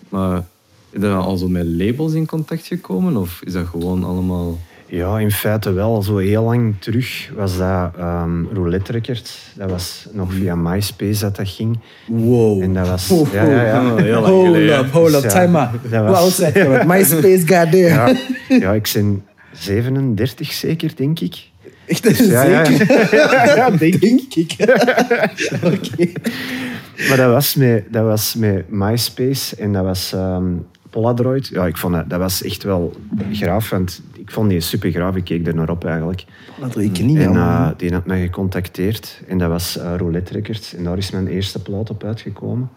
Maar is er al zo met labels in contact gekomen? Of is dat gewoon allemaal... Ja, in feite wel. Zo heel lang terug was dat ehm Roulette Records. Dat was nog via MySpace dat dat ging. Wow. En dat was... Oh, Ja, ja, ja. Oh, heel lang Hold geleden. up, hold up, Dus ja, time out. dat was- je? MySpace, goddamn. Ja, ja, ik ben 37 zeker, denk ik. Echt, Ja, ja, ja. zeker? Ja, denk, ik. Oké. maar dat was met, dat was met MySpace en dat was ehm, Polaroid. Ja, ik vond dat, dat was echt wel graaf, want ik vond die super graaf. Ik keek er naar op eigenlijk. Dat ik niet En eh, die had mij gecontacteerd en dat was eh, Roulette Records. En daar is mijn eerste plaat op uitgekomen.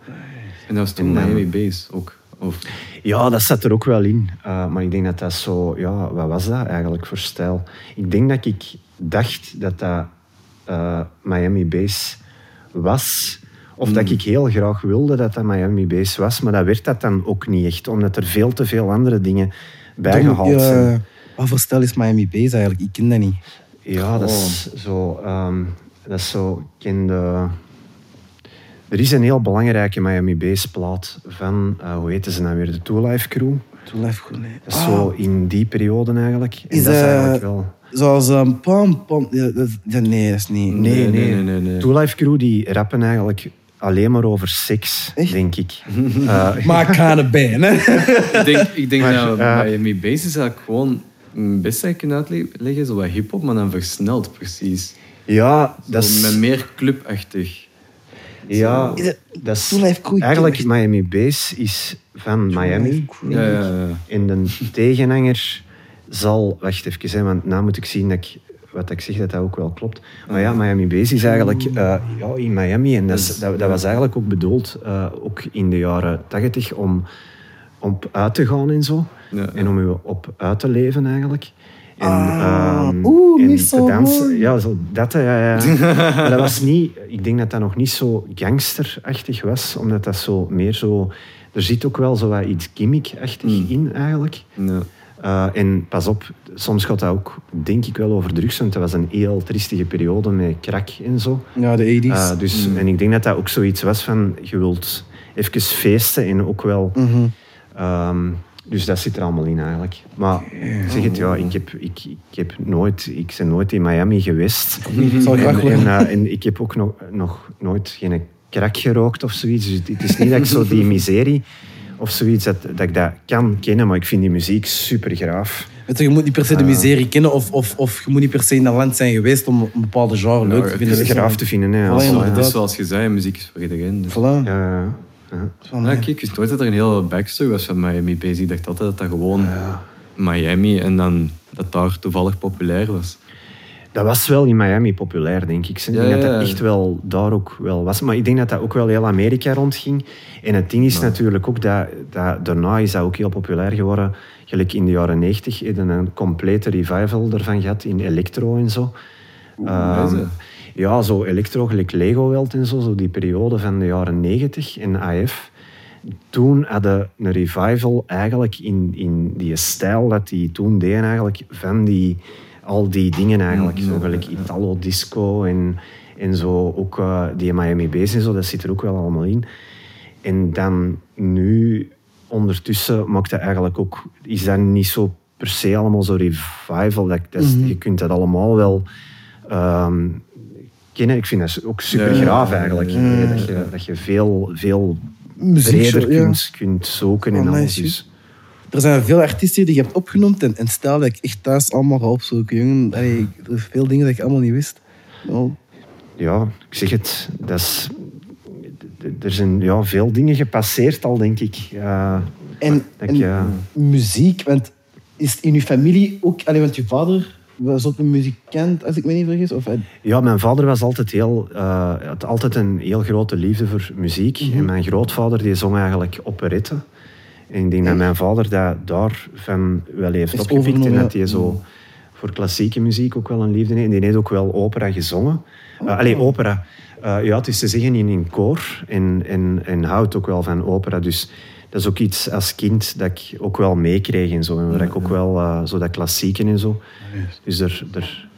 En dat was toen En, eh, Miami Base ook. Of, Ja, dat zat er ook wel in. Uh, maar ik denk dat dat zo... Ja, wat was dat eigenlijk voor stijl? Ik denk dat ik dacht dat dat eh, Miami Bass was. Of dat ik heel graag wilde dat dat Miami Bass was. Maar dat werd dat dan ook niet echt. Omdat er veel te veel andere dingen bijgehaald zijn. ja, Wat voor stijl is Miami Base eigenlijk? Ik ken dat niet. Ja, dat is zo... ehm, dat is zo... Ik ken de... Er is een heel belangrijke Miami Bass plaat van... eh, hoe heette ze nou weer? De Two Life Crew. Toen life goed, nee. Dat is zo in die periode eigenlijk. En Ah. Is, dat is eh, eigenlijk wel... Zoals een pam, pam. Ja, nee, dat is niet. Nee, nee. nee, nee, nee, nee. Two Life Crew die rappen eigenlijk alleen maar over seks, Echt? denk ik. Eh, Maar kind of band, hè? ik denk, ik denk Maar, dat eh, Miami Base is eigenlijk gewoon best kunnen uitleggen, zo wat hip-hop, maar dan versneld precies. ja, Zo dat is... Met meer clubachtig. Ja, dat is... Ik Eigenlijk Miami Bass is van Miami. Life Crew. Ja, ja, ja. En de tegenhanger zal... Wacht even, hè, want nou moet ik zien dat ik, wat ik zeg, dat dat ook wel klopt. Maar ja, Miami Bass is eigenlijk eh, ja, in Miami. En dat, is- dat, dat was eigenlijk ook bedoeld, eh, ook in de jaren tachtig, om, om uit te gaan en zo. Ja, ja. En om je op uit te leven eigenlijk. En, Ah, oeh, en dansen. Boy. Ja, zo, dat, ja, ja. maar dat was niet... Ik denk dat dat nog niet zo gangsterachtig was, omdat dat zo meer zo... Er zit ook wel zo wat iets gimmickachtig Mm. in, eigenlijk. Ja. Uh, en pas op, soms gaat dat ook, denk ik wel, over drugs, want dat was een heel triestige periode met crack en zo. Ja, de 80s. Uh, dus, En ik denk dat dat ook zoiets was van, je wilt even feesten en ook wel... Mhm. ehm, dus dat zit er allemaal in eigenlijk. Maar zeg het, ja, ik, heb, ik, ik, heb nooit, ik ben nooit in Miami geweest. Graag En, en, eh, en ik heb ook nog, nog nooit geen crack gerookt of zoiets. Dus het is niet dat ik zo die miserie of zoiets, dat, dat ik dat kan kennen, maar ik vind die muziek super graaf. Je, je moet niet per se de miserie kennen of, of, of je moet niet per se in dat land zijn geweest om een bepaalde genre leuk te vinden. Het is Dat graaf te vinden. Hè, Voilà. Het is zoals je zei, muziek is voor iedereen. Dus. Voilà. ja, ja, eh, kijk, ik wist nooit dat er een hele backstory was van Miami Base. Ik dacht altijd dat dat gewoon Miami en dan dat daar toevallig populair was. Dat was wel in Miami populair, denk ik. Ik denk Ja, dat dat echt wel daar ook wel was. Maar ik denk dat dat ook wel heel Amerika rondging. En het ding is natuurlijk ook dat, dat daarna is dat ook heel populair geworden. Gelijk in de jaren negentig hebben we een complete revival ervan gehad in electro en zo. Ehm, ja, zo electro, gelijk Lego Welt en zo, zo die periode van de jaren negentig en AF. Toen hadden een revival eigenlijk in, in die stijl dat die toen deden eigenlijk, van die, al die dingen eigenlijk. Zo gelijk Italo Disco en, en zo ook eh, die Miami Bass en zo, dat zit er ook wel allemaal in. En dan nu, ondertussen, maakt dat eigenlijk ook, is dat niet zo per se allemaal zo revival. Dat, dat is- Je kunt dat allemaal wel ehm, kennen. Ik vind dat ook super graaf eigenlijk. Dat, je, dat je veel, veel breder kunt, kunt zoeken en Oh, alles. Er zijn veel artiesten die je hebt opgenoemd en, en stel dat ik echt thuis allemaal ga opzoeken. Jongen. Allee, er zijn veel dingen dat ik allemaal niet wist. Ja, ik zeg het, dat is, er zijn ja, veel dingen gepasseerd al, denk ik. En, ja. muziek, want is in uw familie ook... Allee, want je vader was ook een muzikant, als ik me niet vergis? Of, Ja, mijn vader was altijd heel, eh, had altijd een heel grote liefde voor muziek. Mhm. En mijn grootvader die zong eigenlijk operetten. En ik denk dat mijn vader dat daarvan wel heeft opgepikt. En dat hij zo voor klassieke muziek ook wel een liefde heeft. En die heeft ook wel opera gezongen. Uh, allee, opera. Eh, ja, het is te zeggen in een koor. En, en, en houdt ook wel van opera. Dus dat is ook iets als kind dat ik ook wel meekreeg en zo. En waar ik ook wel eh, zo dat klassieke en zo. Dus er... er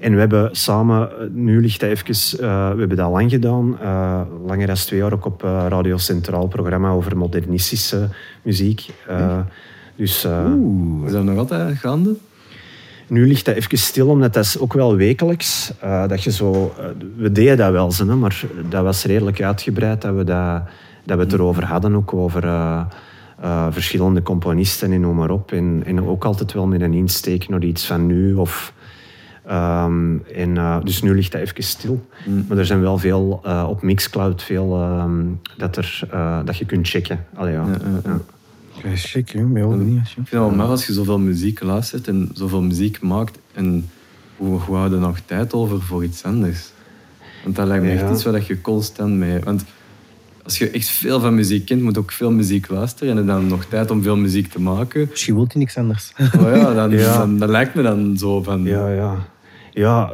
en we hebben samen, eh, nu ligt dat even, eh, we hebben dat lang gedaan, eh, langer dan twee jaar ook op Radio Centraal, programma over modernistische muziek. Dus eh, Is dat nog altijd gaande? nu ligt dat even stil, omdat dat is ook wel wekelijks. dat je zo, we deden dat wel, hè, maar dat was redelijk uitgebreid dat we, dat, dat we het erover hadden, ook over verschillende componisten en noem maar op. En, en ook altijd wel met een insteek naar iets van nu of Ehm, en, eh, dus nu ligt dat even stil. Maar er zijn wel veel eh, op Mixcloud veel ehm, dat, er, eh, dat je kunt checken. Allee, ja. ja. Ja, check. Ben je joh. Ik vind het wel maf als je zoveel muziek luistert en zoveel muziek maakt. En hoe, hoe hou je nog tijd over voor iets anders? Want dat lijkt me Ja. echt iets waar dat je constant mee... Want als je echt veel van muziek kent, moet je ook veel muziek luisteren. En dan nog tijd om veel muziek te maken. Misschien wilt hij niks anders. Maar ja, dan, Ja. Dan, dat lijkt me dan zo van... Ja, ja. Ja,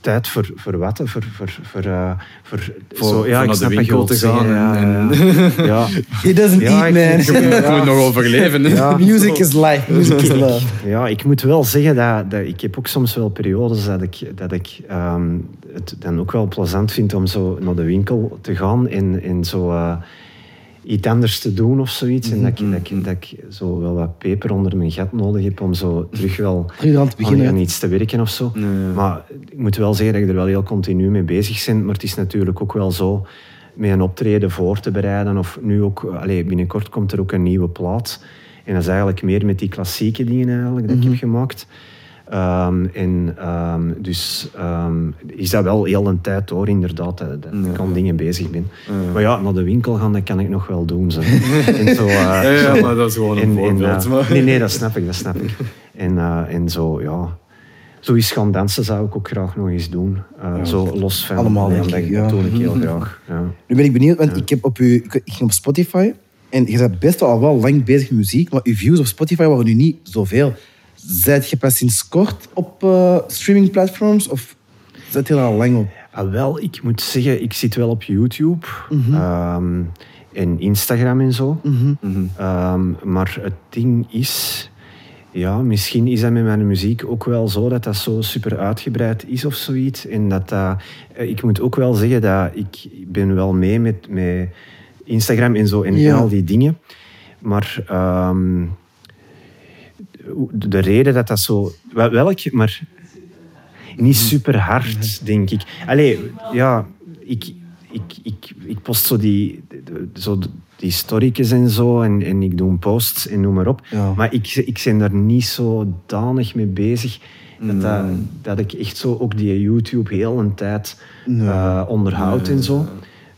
tijd voor, voor wat? hè? Voor, voor, voor, eh, voor, Voor- zo, ja, voor ik naar de snap je winkel te gaan Ja, en- ja, ja. He doesn't Ja, eat, ik- man. Je moet nog overleven. Music is life. Music is love. Ja, ik moet wel zeggen dat, dat ik heb ook soms wel periodes dat ik, dat ik ehm, het dan ook wel plezant vind om zo naar de winkel te gaan en, en zo eh, iets anders te doen of zoiets. En dat ik, dat, ik, dat ik zo wel wat peper onder mijn gat nodig heb om zo terug wel aan te beginnen. aan iets te werken of zo. Nee. Maar ik moet wel zeggen dat ik er wel heel continu mee bezig ben. Maar het is natuurlijk ook wel zo met een optreden voor te bereiden. Of nu ook, allee, binnenkort komt er ook een nieuwe plaat. En dat is eigenlijk meer met die klassieke dingen eigenlijk dat ik heb gemaakt. Ehm, en ehm, dus ehm, is dat wel heel een tijd hoor, inderdaad, dat, dat ik aan dingen bezig ben. Maar ja, naar de winkel gaan, dat kan ik nog wel doen. Zo. en zo, eh, Ja, maar dat is gewoon een en- en, voorbeeld. eh, maar- nee, nee, dat snap ik, dat snap ik. En, eh, en zo, ja... Zo eens gaan dansen zou ik ook graag nog eens doen. Eh, zo los van... allemaal, ja, denk dat, ik, dat ja. doe ik heel graag. Ja. Nu ben ik benieuwd, want ik, heb op u, ik ging op Spotify en je bent best wel al wel lang bezig met muziek, maar uw views op Spotify waren nu niet zoveel. Zijt je pas sinds kort op eh, streamingplatforms of zit je er al lang op? Ah, wel, ik moet zeggen, ik zit wel op YouTube Mhm. ehm, en Instagram en zo. Mhm. Ehm, maar het ding is, ja, misschien is dat met mijn muziek ook wel zo dat dat zo super uitgebreid is of zoiets. En dat dat, eh, ik moet ook wel zeggen dat ik ben wel mee met, met Instagram en zo en, Ja. en al die dingen. Maar ehm, de de reden dat dat zo... wel- Welk, maar niet super hard, denk ik. Allee, ja, ik, ik, ik, ik post zo die, zo die en zo en, en ik doe posts en noem maar op. Ja. Maar ik, ik ben daar niet zo danig mee bezig dat, dat, dat ik echt zo ook die YouTube heel een tijd eh, onderhoud en zo.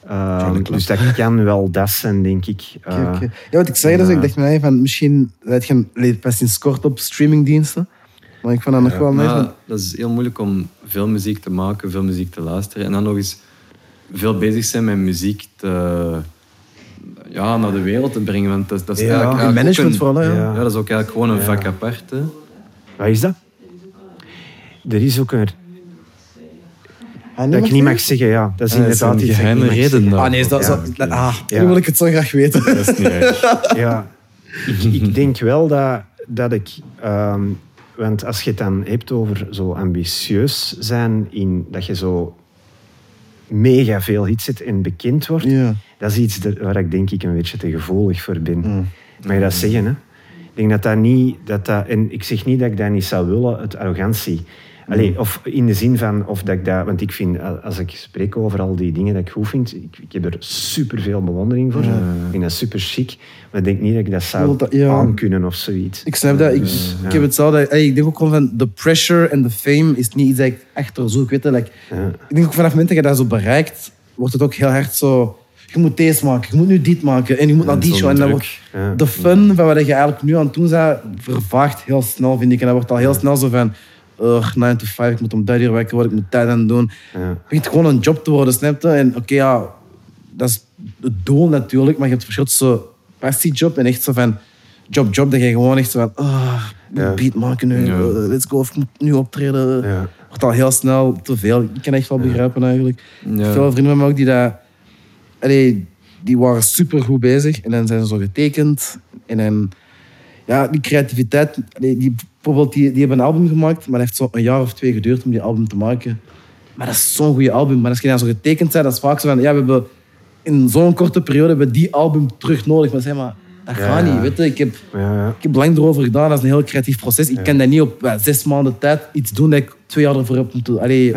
Ehm, dus dat kan wel dat zijn, denk ik. Eh. Ja, wat ik zei, dus, ik dacht mij van misschien dat je allee, pas sinds kort op streamingdiensten. Maar ik vond dat nog wel nice. Maar want- dat is heel moeilijk om veel muziek te maken, veel muziek te luisteren. En dan nog eens veel bezig zijn met muziek te, ja, naar de wereld te brengen. Want dat, dat is Ja, eigenlijk, in eigenlijk management een- vooral, ja. Ja, dat is ook eigenlijk gewoon een vak apart. Hè. Wat is dat? Er is ook een... Ah, Dat ik niet mag zeggen, ja. Dat is Ja, dat is inderdaad een iets dat ik geheime reden dan. Ah nee, is dat, Ja, zo, oké. ah, Ja. nu wil ik het zo graag weten. Dat is niet erg. Ja, ik, ik denk wel dat, dat ik... ehm, want als je het dan hebt over zo ambitieus zijn, in, dat je zo mega veel hits zet en bekend wordt, Ja. dat is iets waar ik denk ik een beetje te gevoelig voor ben. Mag je dat zeggen, hè? Ik denk dat dat niet... Dat dat, en ik zeg niet dat ik dat niet zou willen, het arrogantie. Allee, of in de zin van, of dat ik dat... Want ik vind, als ik spreek over al die dingen dat ik goed vind, ik, ik heb er super veel bewondering voor. Ik vind dat super chic. Maar ik denk niet dat ik dat zou dat- ja. aankunnen of zoiets. Ik snap dat. Ik, ik heb hetzelfde. Allee, Ik denk ook gewoon van de pressure en de fame is niet iets dat ik achter zoek. Weet je, like, Ja. Ik denk ook vanaf het moment dat je dat zo bereikt, wordt het ook heel hard zo. Je moet deze maken, je moet nu dit maken en je moet naar die show. En dan wordt Ja. de fun van wat je eigenlijk nu aan het doen bent, vervaagt heel snel, vind ik. En dat wordt al heel snel zo van. Uh, 9 to 5, ik moet om dat uur wakker worden, ik moet dat aan doen. Ja. Het begint gewoon een job te worden, snap je? En oké, ja, dat is het doel natuurlijk, maar je hebt verschil tussen passiejob en echt zo van job, job, dat je gewoon echt zo van, ah, Ja. beat maken nu, Ja. eh, let's go, of ik moet nu optreden. Ja. Wordt al heel snel te veel. Ik kan echt wel begrijpen eigenlijk. Ja. Veel vrienden van mij ook die dat, allee, die waren super goed bezig en dan zijn ze zo getekend en dan ja, die creativiteit, die, bijvoorbeeld, die, die hebben een album gemaakt, maar dat heeft zo een jaar of twee geduurd om die album te maken. Maar dat is zo'n goede album. Maar als je dan zo getekend bent, dat is vaak zo van, ja, we hebben in zo'n korte periode hebben we die album terug nodig. Maar zeg maar, dat Ja, gaat ja. niet. Weet je? Ik, heb, Ja, ik heb lang erover gedaan, dat is een heel creatief proces. Ik kan dat niet op ja, zes maanden tijd iets doen dat ik twee jaar ervoor heb moeten... Allee,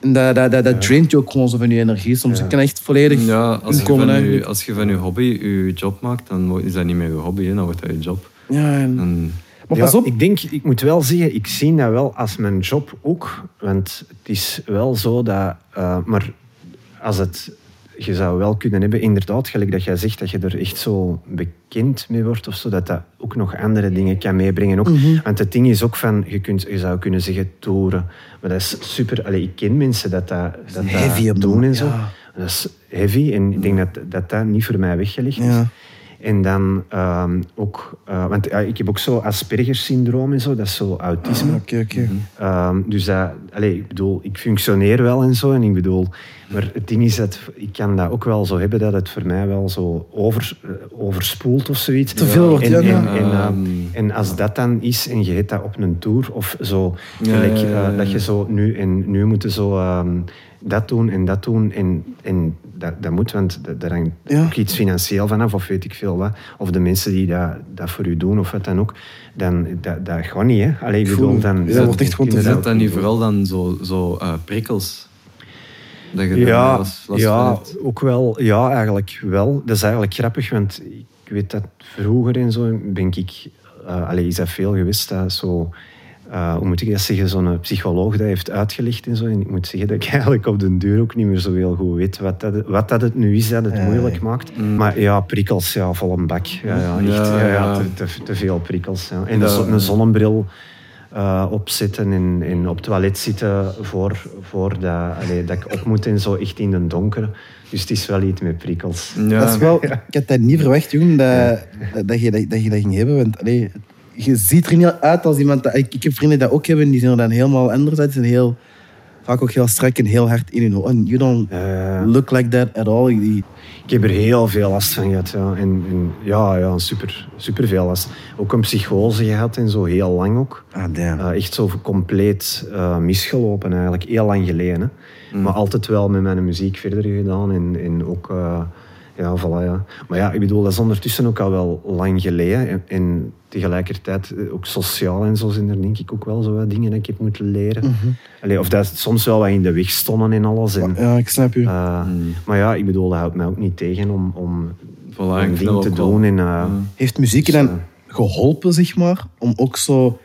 dat, dat, dat, dat draint je ook gewoon zo van je energie. Soms ik kan echt volledig Ja, als je, inkomen van je, als je van je hobby je job maakt, dan is dat niet meer je hobby, hè, dan wordt dat je job. Ja, en- En, Maar Ja, pas op. Ik denk, ik moet wel zeggen, ik zie dat wel als mijn job ook. Want het is wel zo dat... eh, maar als het... Je zou wel kunnen hebben, inderdaad, gelijk dat jij zegt, dat je er echt zo bekend mee wordt of zo, dat dat ook nog andere dingen kan meebrengen. Ook. Mhm. Want het ding is ook van, je, kunt, je zou kunnen zeggen toeren. Maar dat is super... Allee, ik ken mensen dat dat, dat, doen en zo. ja. Dat is heavy en ik denk dat dat, dat niet voor mij weggelegd is. Ja. En dan ehm, ook, eh, want ik heb ook zo Asperger-syndroom en zo, dat is zo autisme. Oké, oké. Ehm, dus dat, allee, ik bedoel, ik functioneer wel en zo. En ik bedoel, maar het ding is dat ik kan dat ook wel zo hebben dat het voor mij wel zo over, eh, overspoelt of zoiets. Te veel wordt, en, ja, en, eh, Ehm. en als dat dan is en je hebt dat op een tour of zo, Ja, gelijk, ja, ja, eh, ja. dat je zo nu en nu moeten zo ehm, dat doen en dat doen en, en dat, dat moet, want da- daar hangt Ja. ook iets financieel vanaf of weet ik veel wat. Of de mensen die dat, dat voor u doen of wat dan ook, dan dat, dat gaat niet. Hè? Allee, bedoel, dan, dat dan wordt echt gewoon te dat dan niet vooral dan zo, zo eh, prikkels? Dat je Ja, last- last ja van ook wel. Ja, eigenlijk wel. Dat is eigenlijk grappig, want ik weet dat vroeger en zo ben ik... eh allee, is dat veel geweest, dat zo... eh, hoe moet ik dat zeggen? Zo'n psycholoog dat heeft uitgelegd en zo. En ik moet zeggen dat ik eigenlijk op den duur ook niet meer zo heel goed weet wat dat, wat dat het nu is dat het Ja, moeilijk ja. maakt. Maar ja, prikkels, ja, vol een bak. Ja, ja, echt, Ja, ja, ja, ja. te, te, te veel prikkels. Ja. En Ja. een, zo- een zonnebril eh, opzetten en, en op het toilet zitten voor, voor dat, allee, dat ik op moet en zo echt in de donker. Dus het is wel iets met prikkels. Ja. Dat is wel, ik had dat niet verwacht, jongen, dat, dat, dat, je, dat, dat je dat ging hebben. Want allee, je ziet er niet uit als iemand... Dat, ik, ik heb vrienden die dat ook hebben, die zien er dan helemaal anders uit. Zijn heel, vaak ook heel strak en heel hard in hun. And You don't Eh, look like that at all. Die, ik heb er heel veel last van gehad. Ja. En, en ja, ja super, super veel last. Ook een psychose gehad en zo, heel lang ook. ah, damn. Eh, echt zo compleet eh, misgelopen eigenlijk, heel lang geleden. hè. Maar altijd wel met mijn muziek verder gedaan en, en ook... ja, voilà, ja. Maar ja, ik bedoel, dat is ondertussen ook al wel lang geleden. En, en tegelijkertijd eh, ook sociaal en zo zijn er denk ik ook wel zo wat dingen dat ik heb moeten leren. Allee, of dat soms wel wat in de weg stonden en alles. En, ja, ik snap je. eh, Maar ja, ik bedoel, dat houdt mij ook niet tegen om, om Voilà, een ik vind ding dat te doen. En, eh, Heeft muziek dus, dan geholpen, zeg maar, om ook zo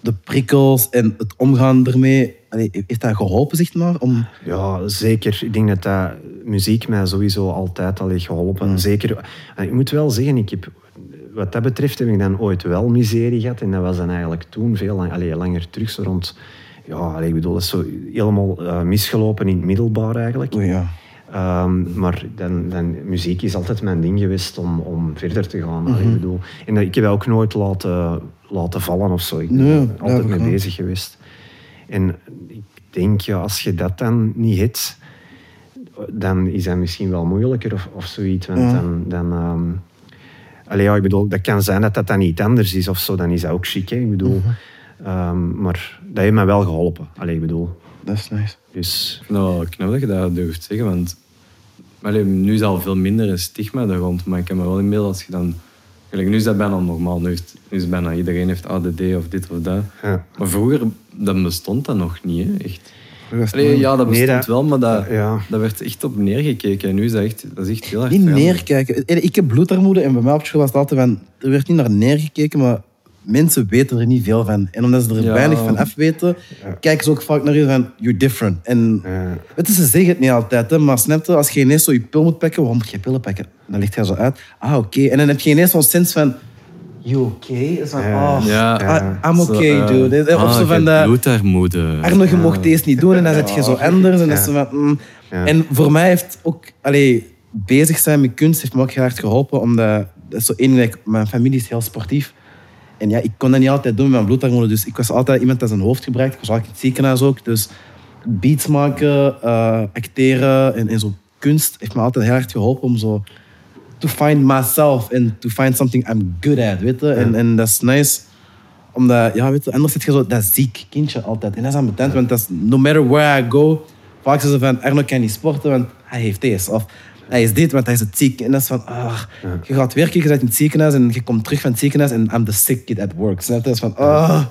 de prikkels en het omgaan ermee... Heeft dat geholpen, zeg maar? Om, Ja, zeker. Ik denk dat, dat muziek mij sowieso altijd al heeft geholpen. Zeker. En ik moet wel zeggen, ik heb, wat dat betreft heb ik dan ooit wel miserie gehad. En dat was dan eigenlijk toen veel lang, allee, langer terug, zo rond... Ja, ik bedoel, dat is zo helemaal eh, misgelopen in het middelbaar eigenlijk. oh ja. Ehm, maar dan, dan, muziek is altijd mijn ding geweest om, om verder te gaan. Allee, ik bedoel, en dat- ik heb dat ook nooit laten, laten vallen of zo. Ik ben Nee, altijd mee bezig geweest. En ik denk, ja, als je dat dan niet hebt, dan is dat misschien wel moeilijker of, of zoiets. Want Ja. dan... dan ehm, allee, ja, ik bedoel, dat kan zijn dat dat dan niet anders is of zo. Dan is dat ook chic, hè. Ik bedoel... ehm, maar dat heeft mij wel geholpen. Allee, ik bedoel... Dat is nice. Dus wel knap dat je dat durft zeggen, want allee, nu is al veel minder een stigma daar rond, maar ik kan me wel inbeelden als je dan... Gelijk, nu is dat bijna normaal, nu, heeft, nu is bijna iedereen heeft ADD of dit of dat. ja. Maar vroeger, dat bestond dat nog niet, hè, echt. Dat is Allee, ja, dat Nee, bestond dat- wel, maar dat, ja. dat werd echt op neergekeken. En nu is dat echt, dat is echt heel erg Niet neerkijken. Ik heb bloedarmoede en bij mij op school was het altijd van... Er werd niet naar neergekeken, maar mensen weten er niet veel van. En omdat ze er Ja. weinig van af weten, kijken ze ook vaak naar je van... You're different. En Ja. weet je, ze zeggen het niet altijd, hè, maar snap je, als je ineens zo je pil moet pakken, waarom moet je pillen pakken? Dan ligt hij zo uit. Ah, oké. En dan heb je ineens zo'n sens van... You okay? Is van, Ja. oh, Ja. I- I'm okay, eh, dude. Of ah, zo van de... bloedarmoede. Arno, je mocht deze niet doen en dan zet je zo anders. En, is zo van, mm. Ja. en voor mij heeft ook allee, bezig zijn met kunst heeft me ook heel hard geholpen. Omdat dat is zo één, like, mijn familie is heel sportief. En ja, ik kon dat niet altijd doen met mijn bloedarmoede. Dus ik was altijd iemand dat zijn hoofd gebruikt. Ik was ook in het ziekenhuis ook. Dus beats maken, eh, acteren en, en zo kunst heeft me altijd heel hard geholpen om zo to find myself and to find something I'm good at, weet je. En, en dat is nice omdat, ja, weet je, anders zit je zo dat ziek kindje altijd. En dat is ambetant, want dat is, no matter where I go, vaak ze van, Arno kan niet sporten, want hij heeft deze. Of hij is dit, want hij is het ziek. En dat is van, ah, je gaat werken, je bent in het ziekenhuis en je komt terug van het ziekenhuis en I'm the sick kid at work. Snap je? Dat is van, ah.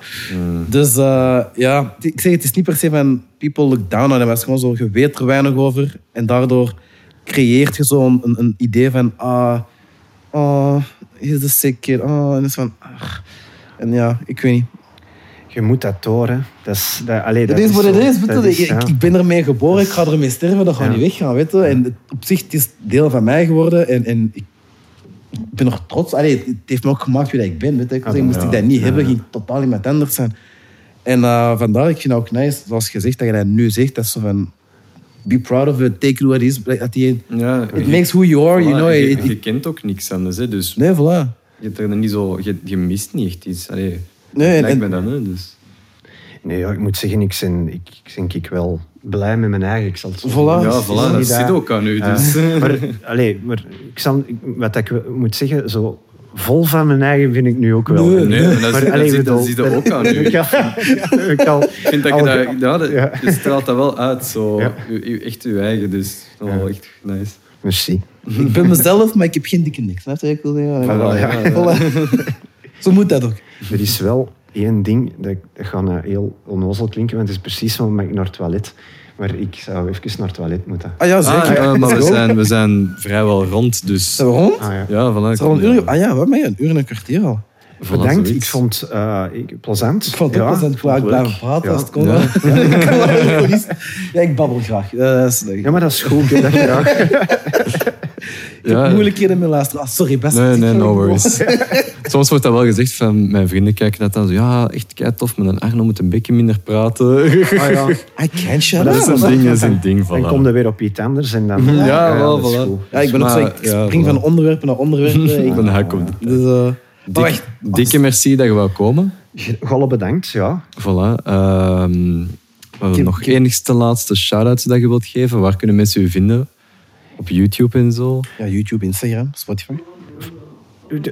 Dus eh, ja, ik zeg, het is niet per se van people look down on maar het is gewoon zo, je weet er weinig over en daardoor creëert je zo'n een, een idee van, ah, oh, he's the sick kid. Oh, en dat is van, ah. En ja, ik weet niet. Je moet dat door, hè. Dat is, dat, allee, Dat dat is wat het is. weet dat je. is, Ik, ja. ik ben ermee geboren, ik ga ermee sterven, dat gaat Ja. niet weggaan. Weet je? En het- op zich, het is deel van mij geworden. En, en ik, ik ben nog trots. Allee, het heeft me ook gemaakt wie dat ik ben. Weet je? Ik Ah, zeg, moest ja. ik dat niet hebben, ja. ging ik totaal iemand anders zijn. En eh, vandaar, ik vind het ook nice, zoals je zegt, dat je dat nu zegt. Dat is zo van, be proud of it, take it what it is. At the end, Ja, it makes who you are, you know. je, It- je it- kent ook niks anders, hè, dus nee, voilà. je, hebt er niet zo, je, je mist niet echt iets. Allee, Nee, en- lijkt me dan, hè, dus. Nee, ja, ik moet zeggen, ik ben, ik, ik, denk ik wel blij met mijn eigen. Ik zal het Voilà. Ja, voilà, dat zit ook aan u. Ja. Dus. maar, allee, maar ik zal, wat ik moet zeggen, zo vol van mijn eigen vind ik nu ook wel. Nee, Nee, maar dat, Maar, dat, allee, zit, dat bedoel, zit er ook aan u. Ik Ik kan, ik kan, vind dat je al- dat, ja, dat, Ja. je straalt dat wel uit, zo, Ja. u, echt uw eigen, dus dat is wel echt nice. Merci. Ik ben mezelf, maar ik heb geen dikke nek. Snap je ik wil zeggen? Voilà, ja. Voilà. Zo moet dat ook. Er is wel één ding, dat, dat gaat nou heel onnozel klinken, want het is precies zo met ik naar het toilet. Maar ik zou even naar het toilet moeten. Ah ja, zeker. Ah, ja, maar we zijn, we zijn vrijwel rond, dus... Zijn we rond? Ah, ja. Ja, al een uur? Ah ja, wat ben je? Een uur en een kwartier al. Voilà, Bedankt, zoiets. ik vond het uh, ik, plezant. Ik vond het Ja, plezant. Ik blijven praten Ja. als het kon. Ja. Ja. ik babbel graag. Dat is. Ja, maar dat is goed, dat graag. Ik heb moeilijkheden met luisteren. Ah, sorry, best. Nee, nee, no worries. Soms wordt dat wel gezegd van mijn vrienden kijken dat dan zo, ja, echt kei tof, maar dan Arno moet een beetje minder praten. Ah, ja. I can't shut dat is een ding, dat is een ding. Dan Voilà. kom je weer op iets anders en dan... Ja, wel, voilà. Ja, ik ben ook Maar, zo, ik ja, spring voilà. van onderwerpen naar onderwerpen. Ik Van de hak op de Dus, eh, Dik, dikke merci dat je wou komen. Golle bedankt, ja. Voilà. Ehm, heb- nog enigste laatste shout-outs dat je wilt geven. Waar kunnen mensen u vinden? Op YouTube en zo. Ja, YouTube, Instagram, Spotify.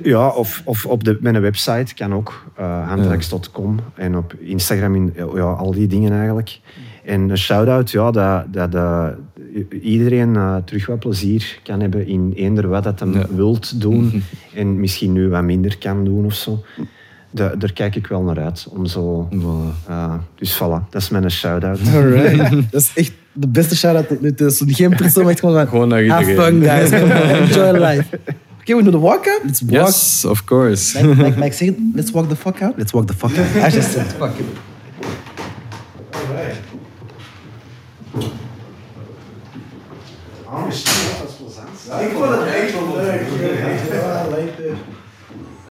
Ja, of, of op de, mijn website kan ook, uh, handwerks.com. En op Instagram, in, ja, al die dingen eigenlijk. En een shout-out, ja, dat, dat eh, iedereen eh, terug wat plezier kan hebben in eender wat dat hem Ja. wilt doen. en misschien nu wat minder kan doen of zo. Da- daar kijk ik wel naar uit. Om zo, Voilà. eh, dus voilà, dat is mijn shout-out. Alright. dat is echt de beste shout-out tot nu toe. Zo Geen persoon, maar echt gewoon van... Gewoon naar Have fun, guys. Enjoy life. Oké, we doen de walk-out. Let's walk. Yes, of course. Like, like, like let's walk the fuck out. Let's walk the fuck out. I just said fuck it. Ah, misschien was dat plezant. Ik vond het echt wel. Ja, leuk.